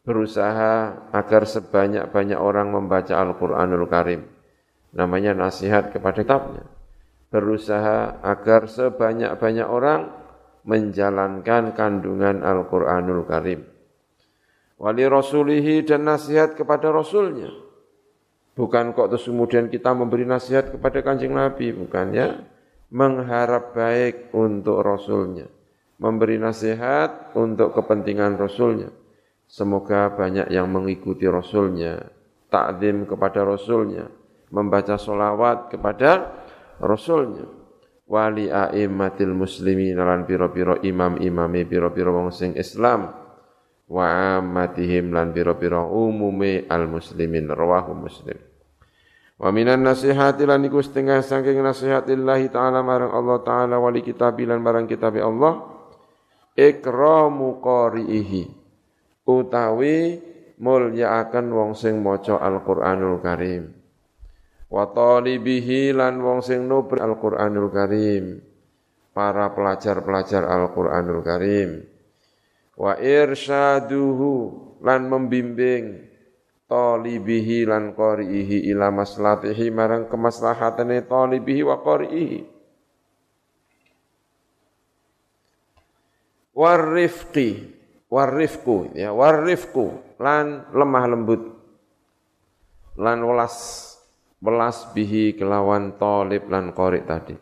Berusaha agar sebanyak-banyak orang membaca Al-Quranul Karim. Namanya nasihat kepada kitabnya. Berusaha agar sebanyak-banyak orang menjalankan kandungan Al-Quranul Karim. Wali rasulihi dan nasihat kepada rasulnya Bukan kok terus kemudian kita memberi nasihat kepada kanjeng Nabi, bukan ya. Mengharap baik untuk Rasulnya. Memberi nasihat untuk kepentingan Rasulnya. Semoga banyak yang mengikuti Rasulnya. Takdim kepada Rasulnya. Membaca solawat kepada Rasulnya. Wali a'immatil muslimin lan piro-piro imam-imame piro-piro wong sing Islam wa ammatihim lan piro-piro umume al muslimin rawahu muslim Wa minan nasihati lan iku setengah saking nasihatillahi taala marang Allah taala wali kitabi lan marang kitab Allah ikramu qari'ihi utawi mulyaaken wong sing maca Al-Qur'anul Karim. Wa talibihi lan wong sing nubri Al-Qur'anul Karim para pelajar-pelajar Al-Qur'anul Karim. Wa irsyaduhu lan membimbing talibihi lan qari'ihi ila maslatihi marang kemaslahatane talibihi wa qari'ihi. Warifqi warifku ya warifku lan lemah lembut lan welas welas bihi kelawan talib lan qari tadi.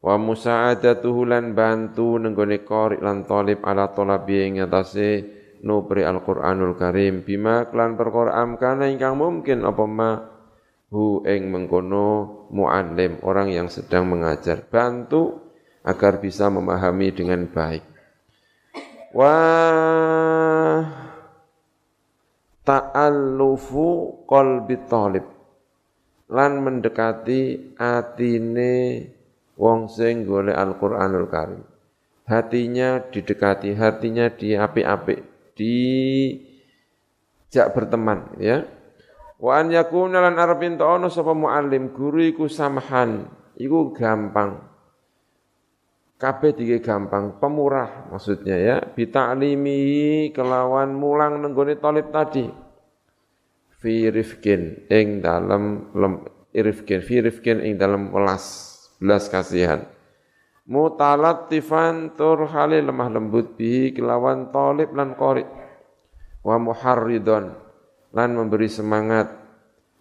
Wa musa'adatuhu lan bantu nenggone qari lan talib ala talabi ing atase nubri Al-Qur'anul Karim bima klan perkara amkana ingkang mungkin apa ma hu ing mengkono muallim orang yang sedang mengajar. Bantu agar bisa memahami dengan baik. Wa ta'allufu qalbi talib. Lan mendekati atine wong sing golek Al-Qur'anul Karim. Hatinya didekati hatinya diapik-apik dijak berteman ya. Wa an yakuna lan arepin ono sapa muallim guru iku samhan, iku gampang. Kabeh dige gampang, pemurah maksudnya ya, bita'limi kelawan mulang nenggone talib tadi. Fi rifkin ing dalam lem, irifkin fi rifkin ing dalam welas belas kasihan mutalatifan tur hale lemah lembut bi kelawan talib lan qori wa muharridon lan memberi semangat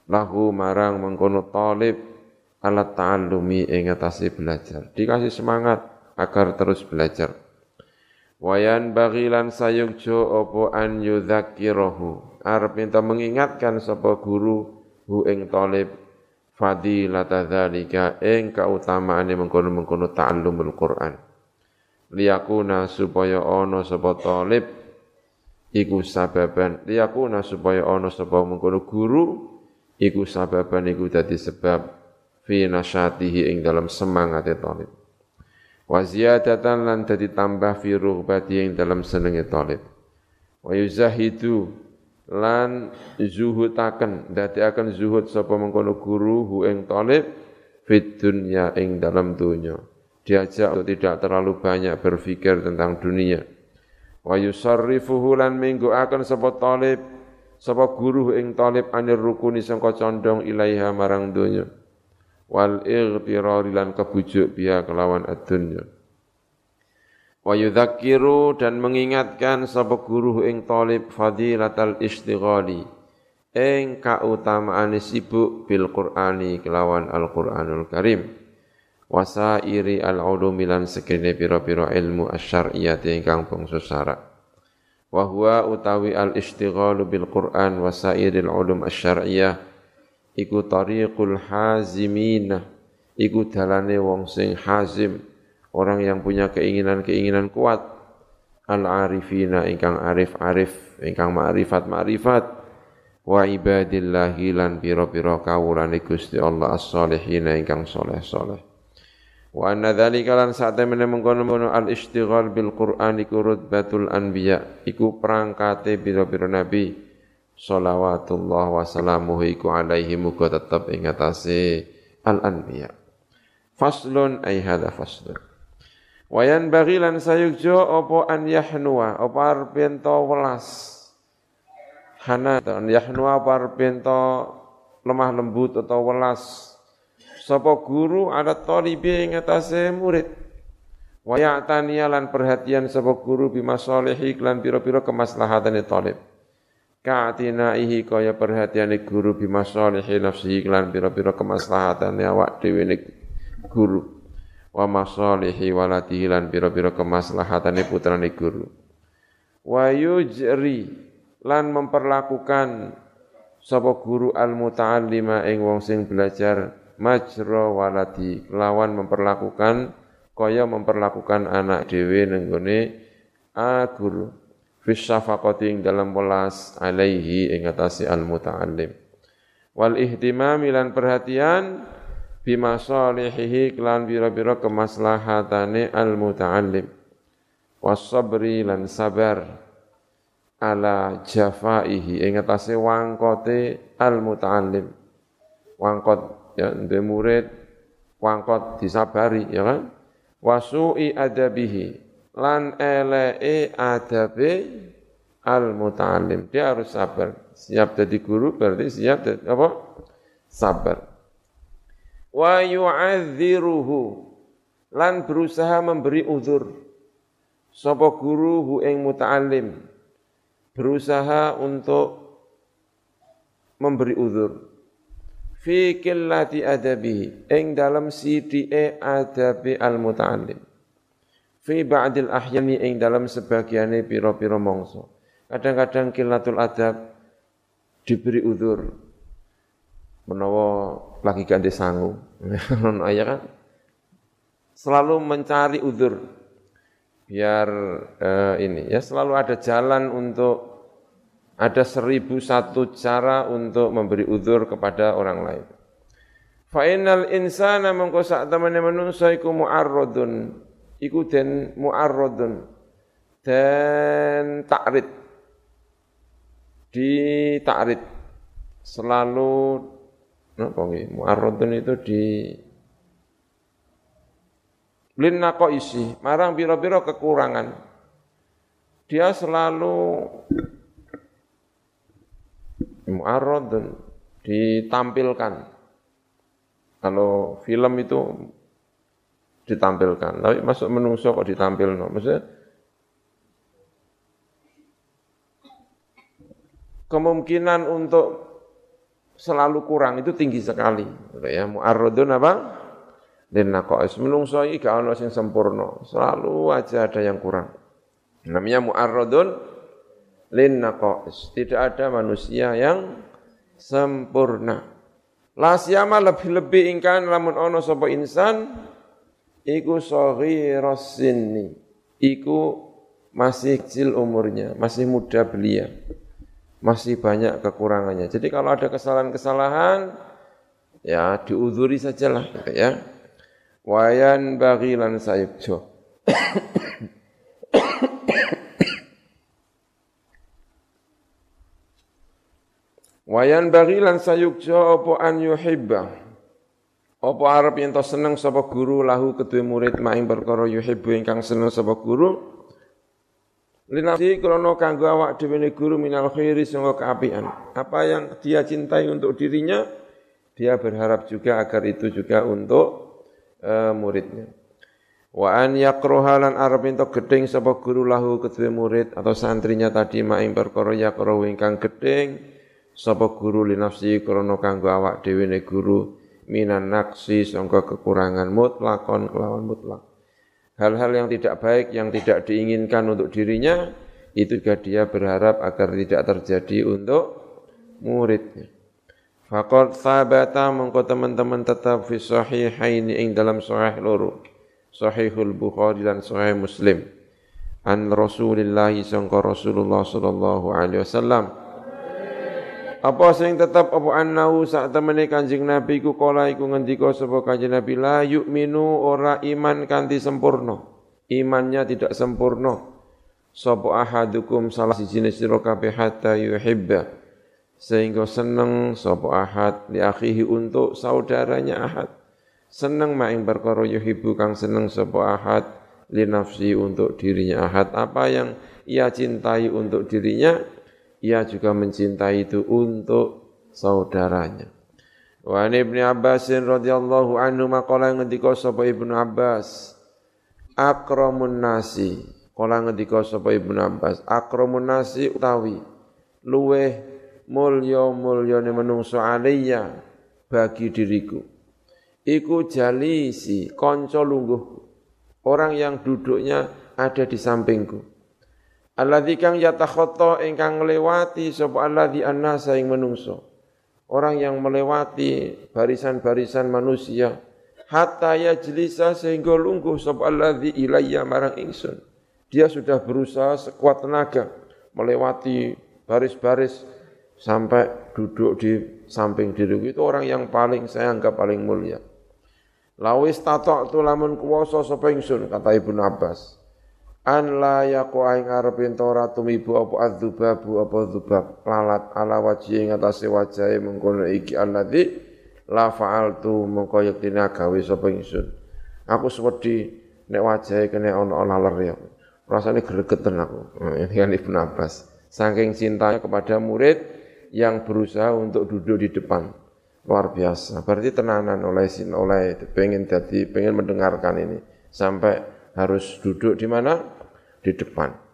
lahu marang mengkono talib alat ta'allumi ing atase belajar dikasih semangat agar terus belajar. Wayan bagilan sayukjo opo an yudhakirahu. Arab minta mengingatkan sapa guru hu ing talib fadilata dzalika ing kautamaane mengkono-mengkono ta'allumul Qur'an. Liyakuna supaya ana sapa talib iku sababan liyakuna supaya ana sapa mengkono guru iku sababan iku dadi sebab fi nasyatihi ing dalam semangate talib. Wa ziyadatan lan dadi tambah fi rughbati ing dalam senenge talib. Wa yuzahidu lan zuhutaken akan zuhud sapa mengkono guru hu ing talib fit dunya ing dalam dunya. Diajak untuk tidak terlalu banyak berpikir tentang dunia. Wa yusarrifuhu lan akan sapa talib sapa guru ing talib anir rukuni sangka condong ilaiha marang dunya wal ightirari lan kebujuk biha kelawan ad-dunya wa yudzakiru dan mengingatkan sapa guru ing talib fadilatal istighali ing kautamaan sibuk bil Qur'ani kelawan Al-Qur'anul Karim. Wasairi al-ulumi lan sekene pira-pira ilmu asy-syar'iyyah ingkang bangsa syarak wa huwa utawi al-istighalu bil Qur'an wasairil ulum asy-syar'iyyah iku tariqul hazimina iku dalane wong sing hazim orang yang punya keinginan-keinginan kuat al arifina ingkang arif-arif ingkang ma'rifat-ma'rifat wa ibadillahi lan pira-pira kawulane Gusti Allah as-solihin ingkang soleh-soleh wa anna dzalika lan satemene mengkono-mengkono al istighal bil Qur'an iku rutbatul anbiya iku prangkate pira-pira nabi Salawatullah wa salamuhu iku alaihi muga tetep ing atase al-anbiya. Faslun ay hadha faslun. Wayan bagilan sayukjo opo an yahnua opo arpento welas. Hana an yahnua opo arpento lemah lembut atau welas. Sopo guru ada talibi ing atase murid. Wayatania lan perhatian sopo guru bima solehi lan piro-piro kemaslahatane talib ihi kaya perhatiane guru bima salihi nafsihi lan pira-pira kemaslahatane awak dhewe guru wa masalihi waladihi lan pira-pira kemaslahatane putrane guru. Wa yujri lan memperlakukan sapa guru al muta'allima ing wong sing belajar majra waladi lawan memperlakukan kaya memperlakukan anak dhewe nenggone a guru fis syafaqati dalam welas alaihi ing atase al muta'allim wal ihtimami lan perhatian bima salihihi klan bira-bira kemaslahatane al muta'allim was sabri lan sabar ala jafaihi ing atase wangkote al muta'allim wangkot ya ndek murid wangkot disabari ya kan wasu'i adabihi lan elee adabe al muta'allim. Dia harus sabar. Siap jadi guru berarti siap jadi apa? Sabar. Wa yu'adziruhu lan berusaha memberi uzur. Sapa guru hu ing muta'allim. Berusaha untuk memberi uzur. Fi qillati adabihi ing dalam sidike adabi al muta'allim fi ba'dil ahyani ing dalam sebagiane pira-pira mangsa. Kadang-kadang kilatul adab diberi udur menawa lagi ganti sangu. Non ayah kan? Selalu mencari udur biar eh, ini ya selalu ada jalan untuk ada seribu satu cara untuk memberi udur kepada orang lain. Fa'inal insana mengko sak temene manungsa iku mu'arradun. Iku den mu'arradun. Dan takrid di takrid selalu napa nggih mu'arradun itu di lin isi marang biro-biro kekurangan dia selalu mu'arradun ditampilkan kalau film itu ditampilkan. Tapi masuk menungso kok ditampil no. Maksudnya kemungkinan untuk selalu kurang itu tinggi sekali. Ya, mu'arradun apa? lin naqais menungso iki gak ono sing sempurna. Selalu aja ada yang kurang. Namanya mu'arradun lin naqais tidak ada manusia yang sempurna. La siyama lebih-lebih ingkan lamun ono sapa insan iku saghiras sinni. Iku masih kecil umurnya masih muda belia masih banyak kekurangannya. Jadi kalau ada kesalahan-kesalahan ya diuduri sajalah gitu ya. Wayan bagilan sayukjo wayan bagilan sayukjo opo an yuhibba. Opo arab yang to seneng sapa guru lahu kedua murid maing perkara yuhibbu ingkang seneng sapa guru Linafsi krono kanggo awak dhewe guru minal khairi sanga keapian. Apa yang dia cintai untuk dirinya, dia berharap juga agar itu juga untuk uh, muridnya. Wa an yaqroha lan arep ento gedeng sapa guru lahu kedue murid atau santrinya tadi maing perkara yaqro ingkang gedeng sapa guru li nafsi krana kanggo awak dhewe ne guru minan naksi sangka kekurangan mutlakon kelawan mutlak. Hal-hal yang tidak baik yang tidak diinginkan untuk dirinya itu juga dia berharap agar tidak terjadi untuk muridnya. Faqad thabata mengko teman-teman tetap fi sahihain ing dalam sahih loro. Sahihul Bukhari dan Sahih Muslim. An Rasulillah sangka Rasulullah sallallahu alaihi wasallam. Apa sing tetap apa annahu sak temene Kanjeng Nabi ku kala iku ngendika sapa Kanjeng Nabi la yu'minu ora iman kanthi sempurna. Imannya tidak sempurna. Sapa ahadukum salah siji sira kabeh hatta yuhibba sehingga seneng sapa ahad li akhihi untuk saudaranya ahad seneng maing perkara yuhibbu kang seneng sapa ahad li nafsi untuk dirinya ahad apa yang ia cintai untuk dirinya ia juga mencintai itu untuk saudaranya. Wa ibnu Abbas radhiyallahu anhu maqala ngendika sapa Ibnu Abbas akramun nasi. Kala ngendika sapa Ibnu Abbas akramun nasi utawi luweh mulya mulyane menungso alaiya bagi diriku. Iku jalisi kanca lungguhku orang yang duduknya ada di sampingku alladzi kang yatakhatta ingkang nglewati sapa alladzi annasa ing menungso orang yang melewati barisan-barisan manusia hatta yajlisa sehingga lungguh sapa alladzi ilayya marang ingsun dia sudah berusaha sekuat tenaga melewati baris-baris sampai duduk di samping diriku itu orang yang paling saya anggap paling mulia. Lawis tato tu lamun kuwasa sapa ingsun kata Ibnu Abbas. An la yaqu aing arep ento ora tumibu apa adzubabu apa dzubab lalat ala wajhi ing atase wajahe mengkono iki alladzi la fa'altu mengko yektine gawe sapa ingsun. Aku swedi nek wajahe kene ana laler ya. Rasane gregeten aku. Ini kan Ibnu Abbas. Saking cintanya kepada murid, yang berusaha untuk duduk di depan luar biasa berarti tenanan oleh sin oleh pengen jadi pengen mendengarkan ini sampai harus duduk di mana di depan.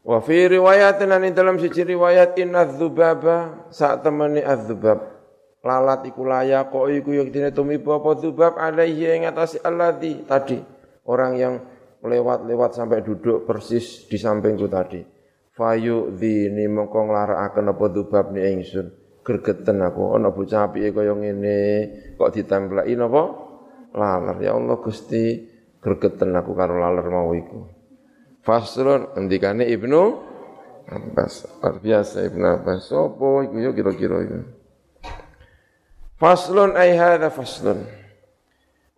Wa fi riwayatin lan dalam siji riwayat inna dzubaba saat temani adzubab. Lalat iku layak kok iku yang dene tumibu apa dzubab alaihi ing atase alladzi tadi. Orang yang lewat-lewat sampai duduk persis di sampingku tadi. Fayu dini mongko nglarakaken apa dubab ni ingsun. Gregeten aku ana bocah apike kaya ngene kok ditempleki napa? Laler ya Allah Gusti gregeten aku karo laler mau iku. Faslun ngendikane Ibnu Abbas. Luar biasa Ibnu Abbas. Sopo iku yo kira-kira iku? Faslun ai hadza faslun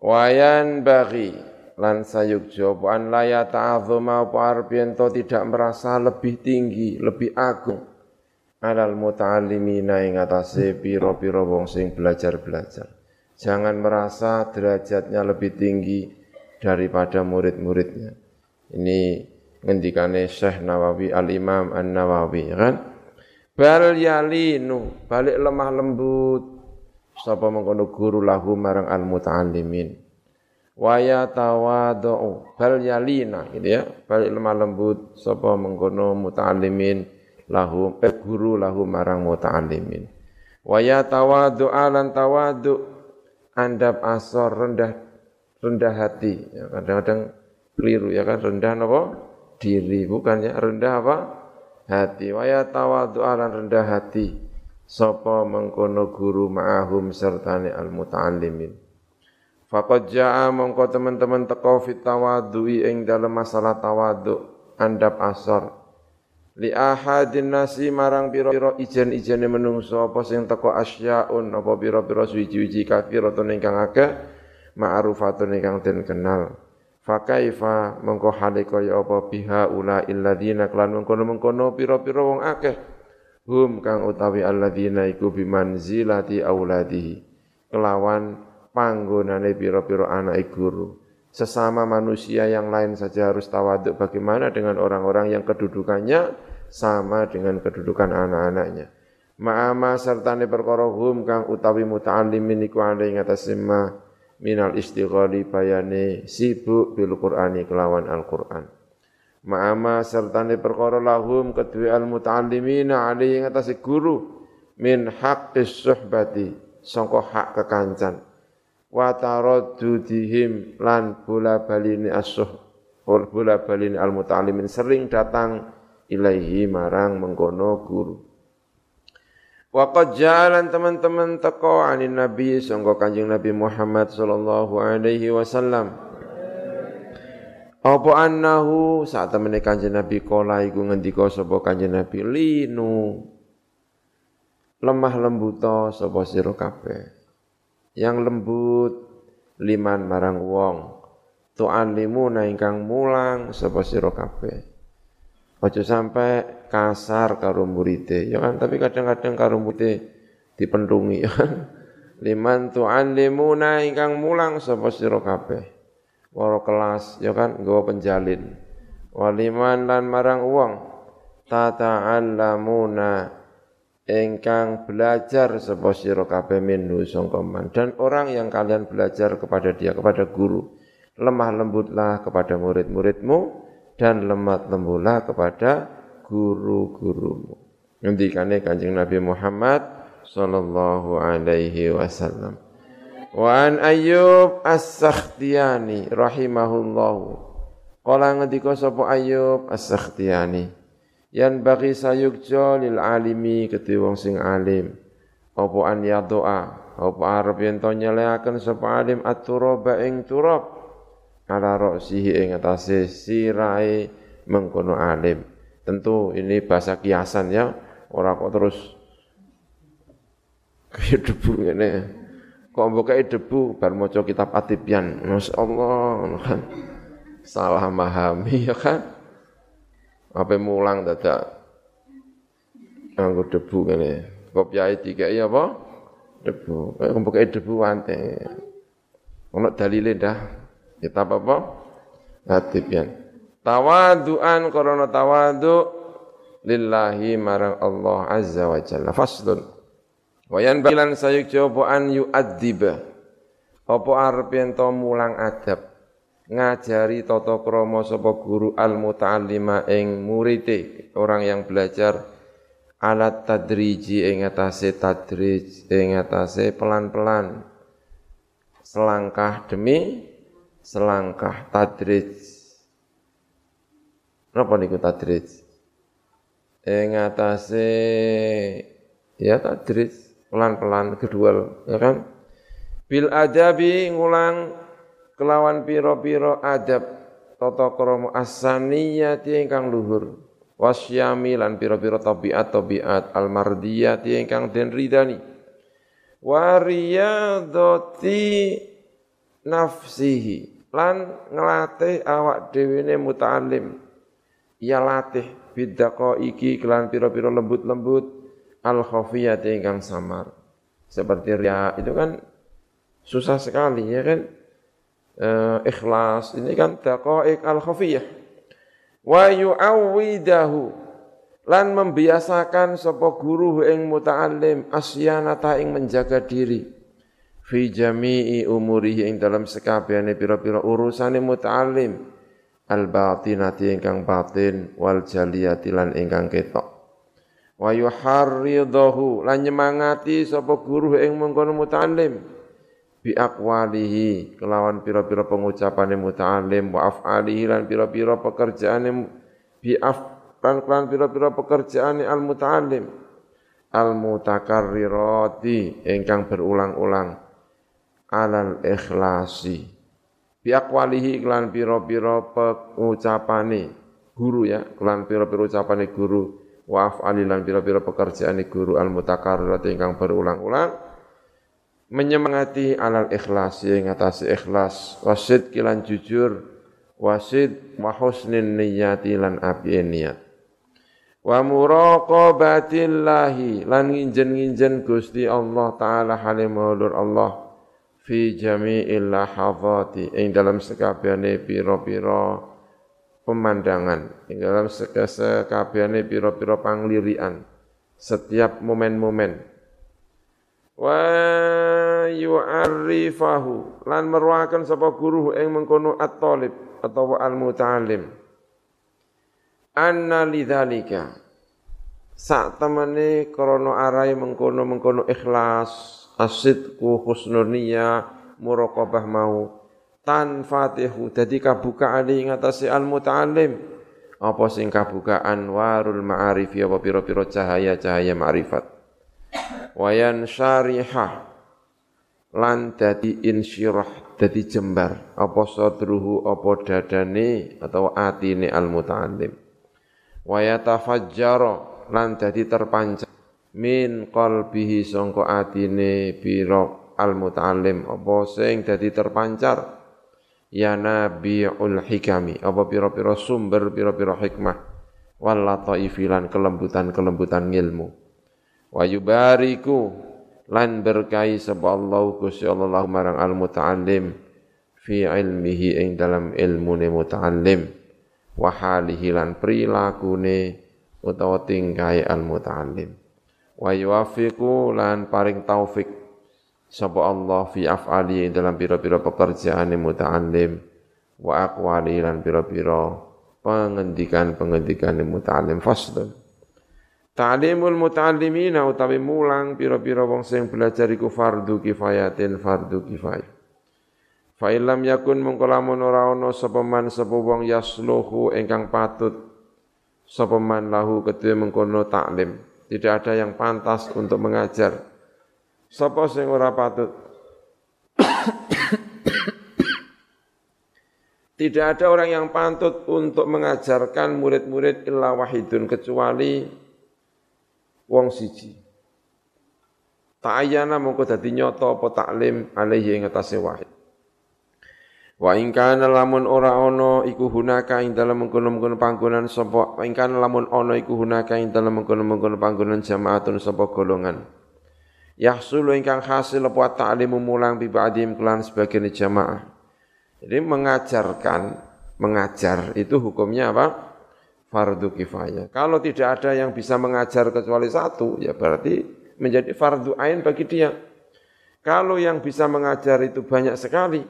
wayan bagi lan sayuk jawaban laya ta'azuma apa to tidak merasa lebih tinggi, lebih agung. Alal muta'allimina ing atase pira-pira wong sing belajar-belajar. Jangan merasa derajatnya lebih tinggi daripada murid-muridnya. Ini ngendikane Syekh Nawawi Al-Imam An-Nawawi kan. Bal yalinu, balik lemah lembut sapa mengkono guru lahu marang al-muta'allimin waya tawadu bal yalina gitu ya balik lemah lembut sapa mengkono muta'allimin lahu eh, guru lahu marang muta'allimin waya tawadu alan tawadu andap asor rendah rendah hati ya. Kadang-kadang keliru ya kan? Rendah apa? Diri bukan ya. Rendah apa? Hati. Waya tawadhu alan rendah hati. Sapa mengkono guru ma'ahum sertane al muta'allimin faqad jaa mongko teman-teman teko fit tawadhu'i ing dalam masalah tawadhu andap asor li ahadin nasi marang pira-pira ijen-ijene menungso apa sing teko asyaun apa pira-pira suwi-wiji kafiratun ingkang akeh ma'rufatun ingkang den kenal. Fa kaifa mengko hale kaya apa biha ula illadzina klan mengkono-mengkono pira-pira wong akeh. Hum kang utawi alladzina iku bimanzilati auladihi. Kelawan panggonane pira-pira anak guru. Sesama manusia yang lain saja harus tawaduk bagaimana dengan orang-orang yang kedudukannya sama dengan kedudukan anak-anaknya. Ma'ama sertane perkara hum kang utawi muta'allimin iku ing atas minal istighali bayane sibuk bil Qur'ani kelawan Al-Qur'an. Ma'ama sertane perkara lahum kedua al muta'allimina ali ing atas guru min haqqis suhbati sangka hak kekancan. Wa taraddudihim lan bola balini asuh bola balini al muta'allimin sering datang ilaihi marang mengkono guru wa qad jalan teman-teman teko anin nabi sangka kanjeng nabi Muhammad sallallahu alaihi wasallam. Apa annahu saat temene kanjeng nabi kala iku ngendika sapa kanjeng nabi? Linu. Lemah lembuto sapa sira kabeh? Yang lembut liman marang wong. Tu'allimuna ingkang mulang sapa sira kabeh aja sampai kasar karo murite ya kan? Tapi kadang-kadang karo murite dipendungi ya kan? Liman ingkang mulang sapa sira kabeh? Waro kelas ya kan? Nggawa penjalin. Waliman lan marang wong tata'allamuna engkang belajar sapa sira kabeh minhu sangka dan orang yang kalian belajar kepada dia kepada guru lemah lembutlah kepada murid-muridmu dan lemah lembutlah kepada guru-gurumu. Ngendikane Kanjeng Nabi Muhammad sallallahu alaihi wasallam. Wa an ayyub as-sakhtiyani rahimahullahu. Qala ngendika sapa ayyub as-sakhtiyani? Yan bagi sayukjo lil alimi keti wong sing alim. Apa an ya doa, apa arep yen to nyeleaken sapa alim? At-turaba ing turab ala roksihi ing atase sirai mengkono alim. Tentu ini bahasa kiasan ya, ora kok terus kaya debu ini. Kok mbokai debu bar maca kitab Atibian. Masyaallah kan. Salah memahami ya kan. Apa mulang dadak nganggo debu ngene. Kopiahe dikai apa? Debu. Kok mbokake debu wante. Ono dalile dah. Kitab apa? Hatibian. Tawaduan karena tawadu lillahi marang Allah azza wa jalla. Faslun. Wayan bilan sayuk coba an yu'adziba. Apa arep yen mulang adab ngajari tata krama sapa guru al muta'allima ing murite orang yang belajar alat tadriji ing atase tadrij ing atase pelan-pelan selangkah demi selangkah tadrij. Napa niku tadrij? Ing atase ya tadrij pelan-pelan kedua ya kan? Bil adabi ngulang kelawan piro-piro adab tata krama asaniyati ingkang luhur. Wasyami lan piro-piro tabiat tabiat almardiyati ingkang den ridani wariyadati nafsihi lan ngelatih awak dhewe ne muta'allim. Ya latih biddaqa iki kelan piro-piro lembut-lembut al khafiyati ingkang samar. Seperti ria itu kan susah sekali ya kan? Uh, ikhlas ini kan daqaiq al khafiyah wa yu'awwidahu lan membiasakan sapa guru ing muta'allim asyanata ing menjaga diri fi jami'i umurihi ing dalam sekabehane pira-pira urusane muta'allim. Al batinati ingkang batin wal jaliyati lan ingkang ketok. Wa yuharridahu lan nyemangati sapa guru ing mengkono muta'allim. Bi aqwalihi kelawan pira-pira pengutapane muta'allim wa af'alihi lan pira-pira pekerjaane bi af lan kelan pira-pira pekerjaane al muta'allim al mutakarrirati ingkang berulang-ulang alal ikhlasi. Bi aqwalihi kelan pira-pira pengucapane guru ya kelan pira-pira ucapane guru wa af'ali lan pira-pira pekerjaane guru al mutakarrirati ingkang berulang-ulang menyemangati alal ikhlas yang atas ikhlas wasid kilan jujur wasid wa husnin niyati lan api niat wa muraqabatillahi lan nginjen-nginjen Gusti Allah taala halim Allah fi jami'il lahadhati ing dalam sekabehane pira-pira pemandangan ing dalam sekabehane pira-pira panglirian setiap momen-momen. Wa yu'arrifahu lan merwakan sapa guru ing mengkono at-talib atau al-muta'allim. Anna lidzalika sak temene krana arai mengkono-mengkono ikhlas asidku husnul niyya muraqabah mau. Tan fatihu dadi kabukaan ing atase al-muta'allim. Apa sing kabukaan? Warul ma'arif ya pira-pira cahaya-cahaya ma'rifat. Wayan syarihah lan dadi insyirah dadi jembar. Apa sadruhu apa dadane atau atine al muta'allim wa yatafajjara lan dadi terpancar min qalbihi sangka atine biro al muta'allim apa sing dadi terpancar? Ya nabiul hikami. Apa pira-pira sumber pira-pira hikmah? Wal lataifilan kelembutan-kelembutan ilmu. Wa yubariku lan berkahi sapa Allah Gusti Allah marang al muta'allim fi ilmihi ing dalam ilmune muta'allim. Wa halihi lan prilakune utawa tingkai al muta'allim wa yuwafiqu lan paring taufik sapa Allah fi af'ali dalam pira-pira pekerjaan muta'allim wa aqwali lan pira-pira pengendikan-pengendikan muta'allim fasdun Ta'limul muta'allimina utawi mulang pira-pira wong sing belajar iku fardu kifayatin fardu kifayah. Fa illam yakun mongko lamun ora ana sapa man sapa wong yasluhu ingkang patut sapa man lahu kedue mengkono taklim. Tidak ada yang pantas untuk mengajar. Sapa sing ora patut Tidak ada orang yang pantut untuk mengajarkan murid-murid illa wahidun kecuali wong siji. Ta'ayyana mongko dadi nyata apa taklim alaihi ing wahid. Wa kana lamun ora ana iku hunaka ing dalem mengkono-mengkono panggonan sapa ing kana lamun ana iku hunaka ing dalem mengkono-mengkono panggonan jamaatun sapa golongan. Yahsulu ingkang hasil apa ta'limu mulang bi ba'dim kelan sebagian jamaah. Jadi mengajarkan, mengajar itu hukumnya apa? fardu kifayah. Kalau tidak ada yang bisa mengajar kecuali satu, ya berarti menjadi fardu ain bagi dia. Kalau yang bisa mengajar itu banyak sekali,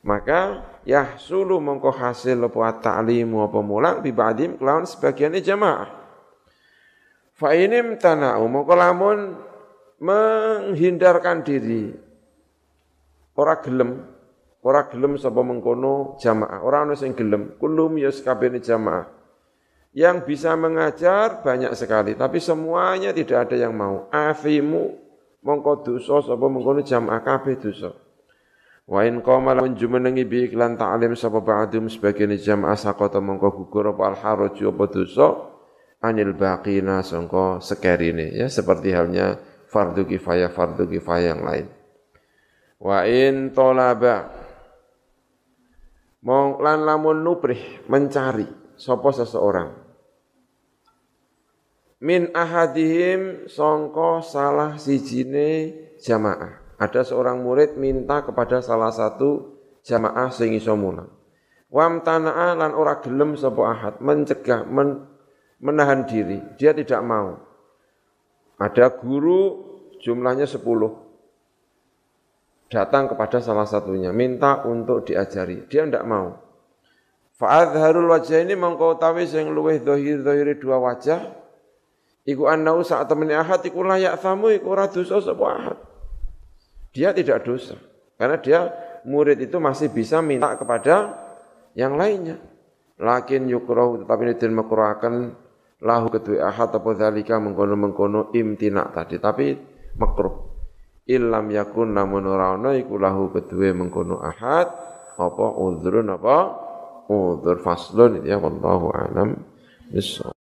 maka ya sulu mongko hasil apa ta'limu apa mulang bi ba'dim kelawan sebagian jamaah. Fa inim tana'u mongko lamun menghindarkan diri ora gelem ora gelem sapa mengkono jamaah ora ana sing gelem kulum ya jamaah yang bisa mengajar banyak sekali, tapi semuanya tidak ada yang mau. Afimu mongko dosa sapa mengkono jamaah kabeh dosa. Wa in qama lamun jumenengi bi iklan ta'lim sapa ba'dum sebagian jamaah sakota mongko gugur apa al haraju apa dosa anil baqina sangka sekerine ya seperti halnya fardu kifayah fardu kifayah yang lain. Wa in tolaba mong lan lamun nuprih mencari sapa seseorang min ahadihim songko salah sijine jamaah. Ada seorang murid minta kepada salah satu jamaah sing iso mulang. Wam tanaa lan ora gelem sapa ahad mencegah men, menahan diri. Dia tidak mau. Ada guru jumlahnya sepuluh datang kepada salah satunya minta untuk diajari. Dia tidak mau. Fa'adharul wajah ini mengkau tawi sing luweh dohir-dohiri dua wajah. Iku annau saat temen ahad iku layak tamu iku ora dosa sapa ahad. Dia tidak dosa. Karena dia murid itu masih bisa minta kepada yang lainnya. Lakin yukrahu tetapi ini makruhaken lahu kedua ahad apa zalika mengkono-mengkono imtina tadi tapi makruh. Illam yakun namun ora ana iku lahu kedua mengkono ahad apa udhrun apa udhur faslun ya wallahu alam bisawab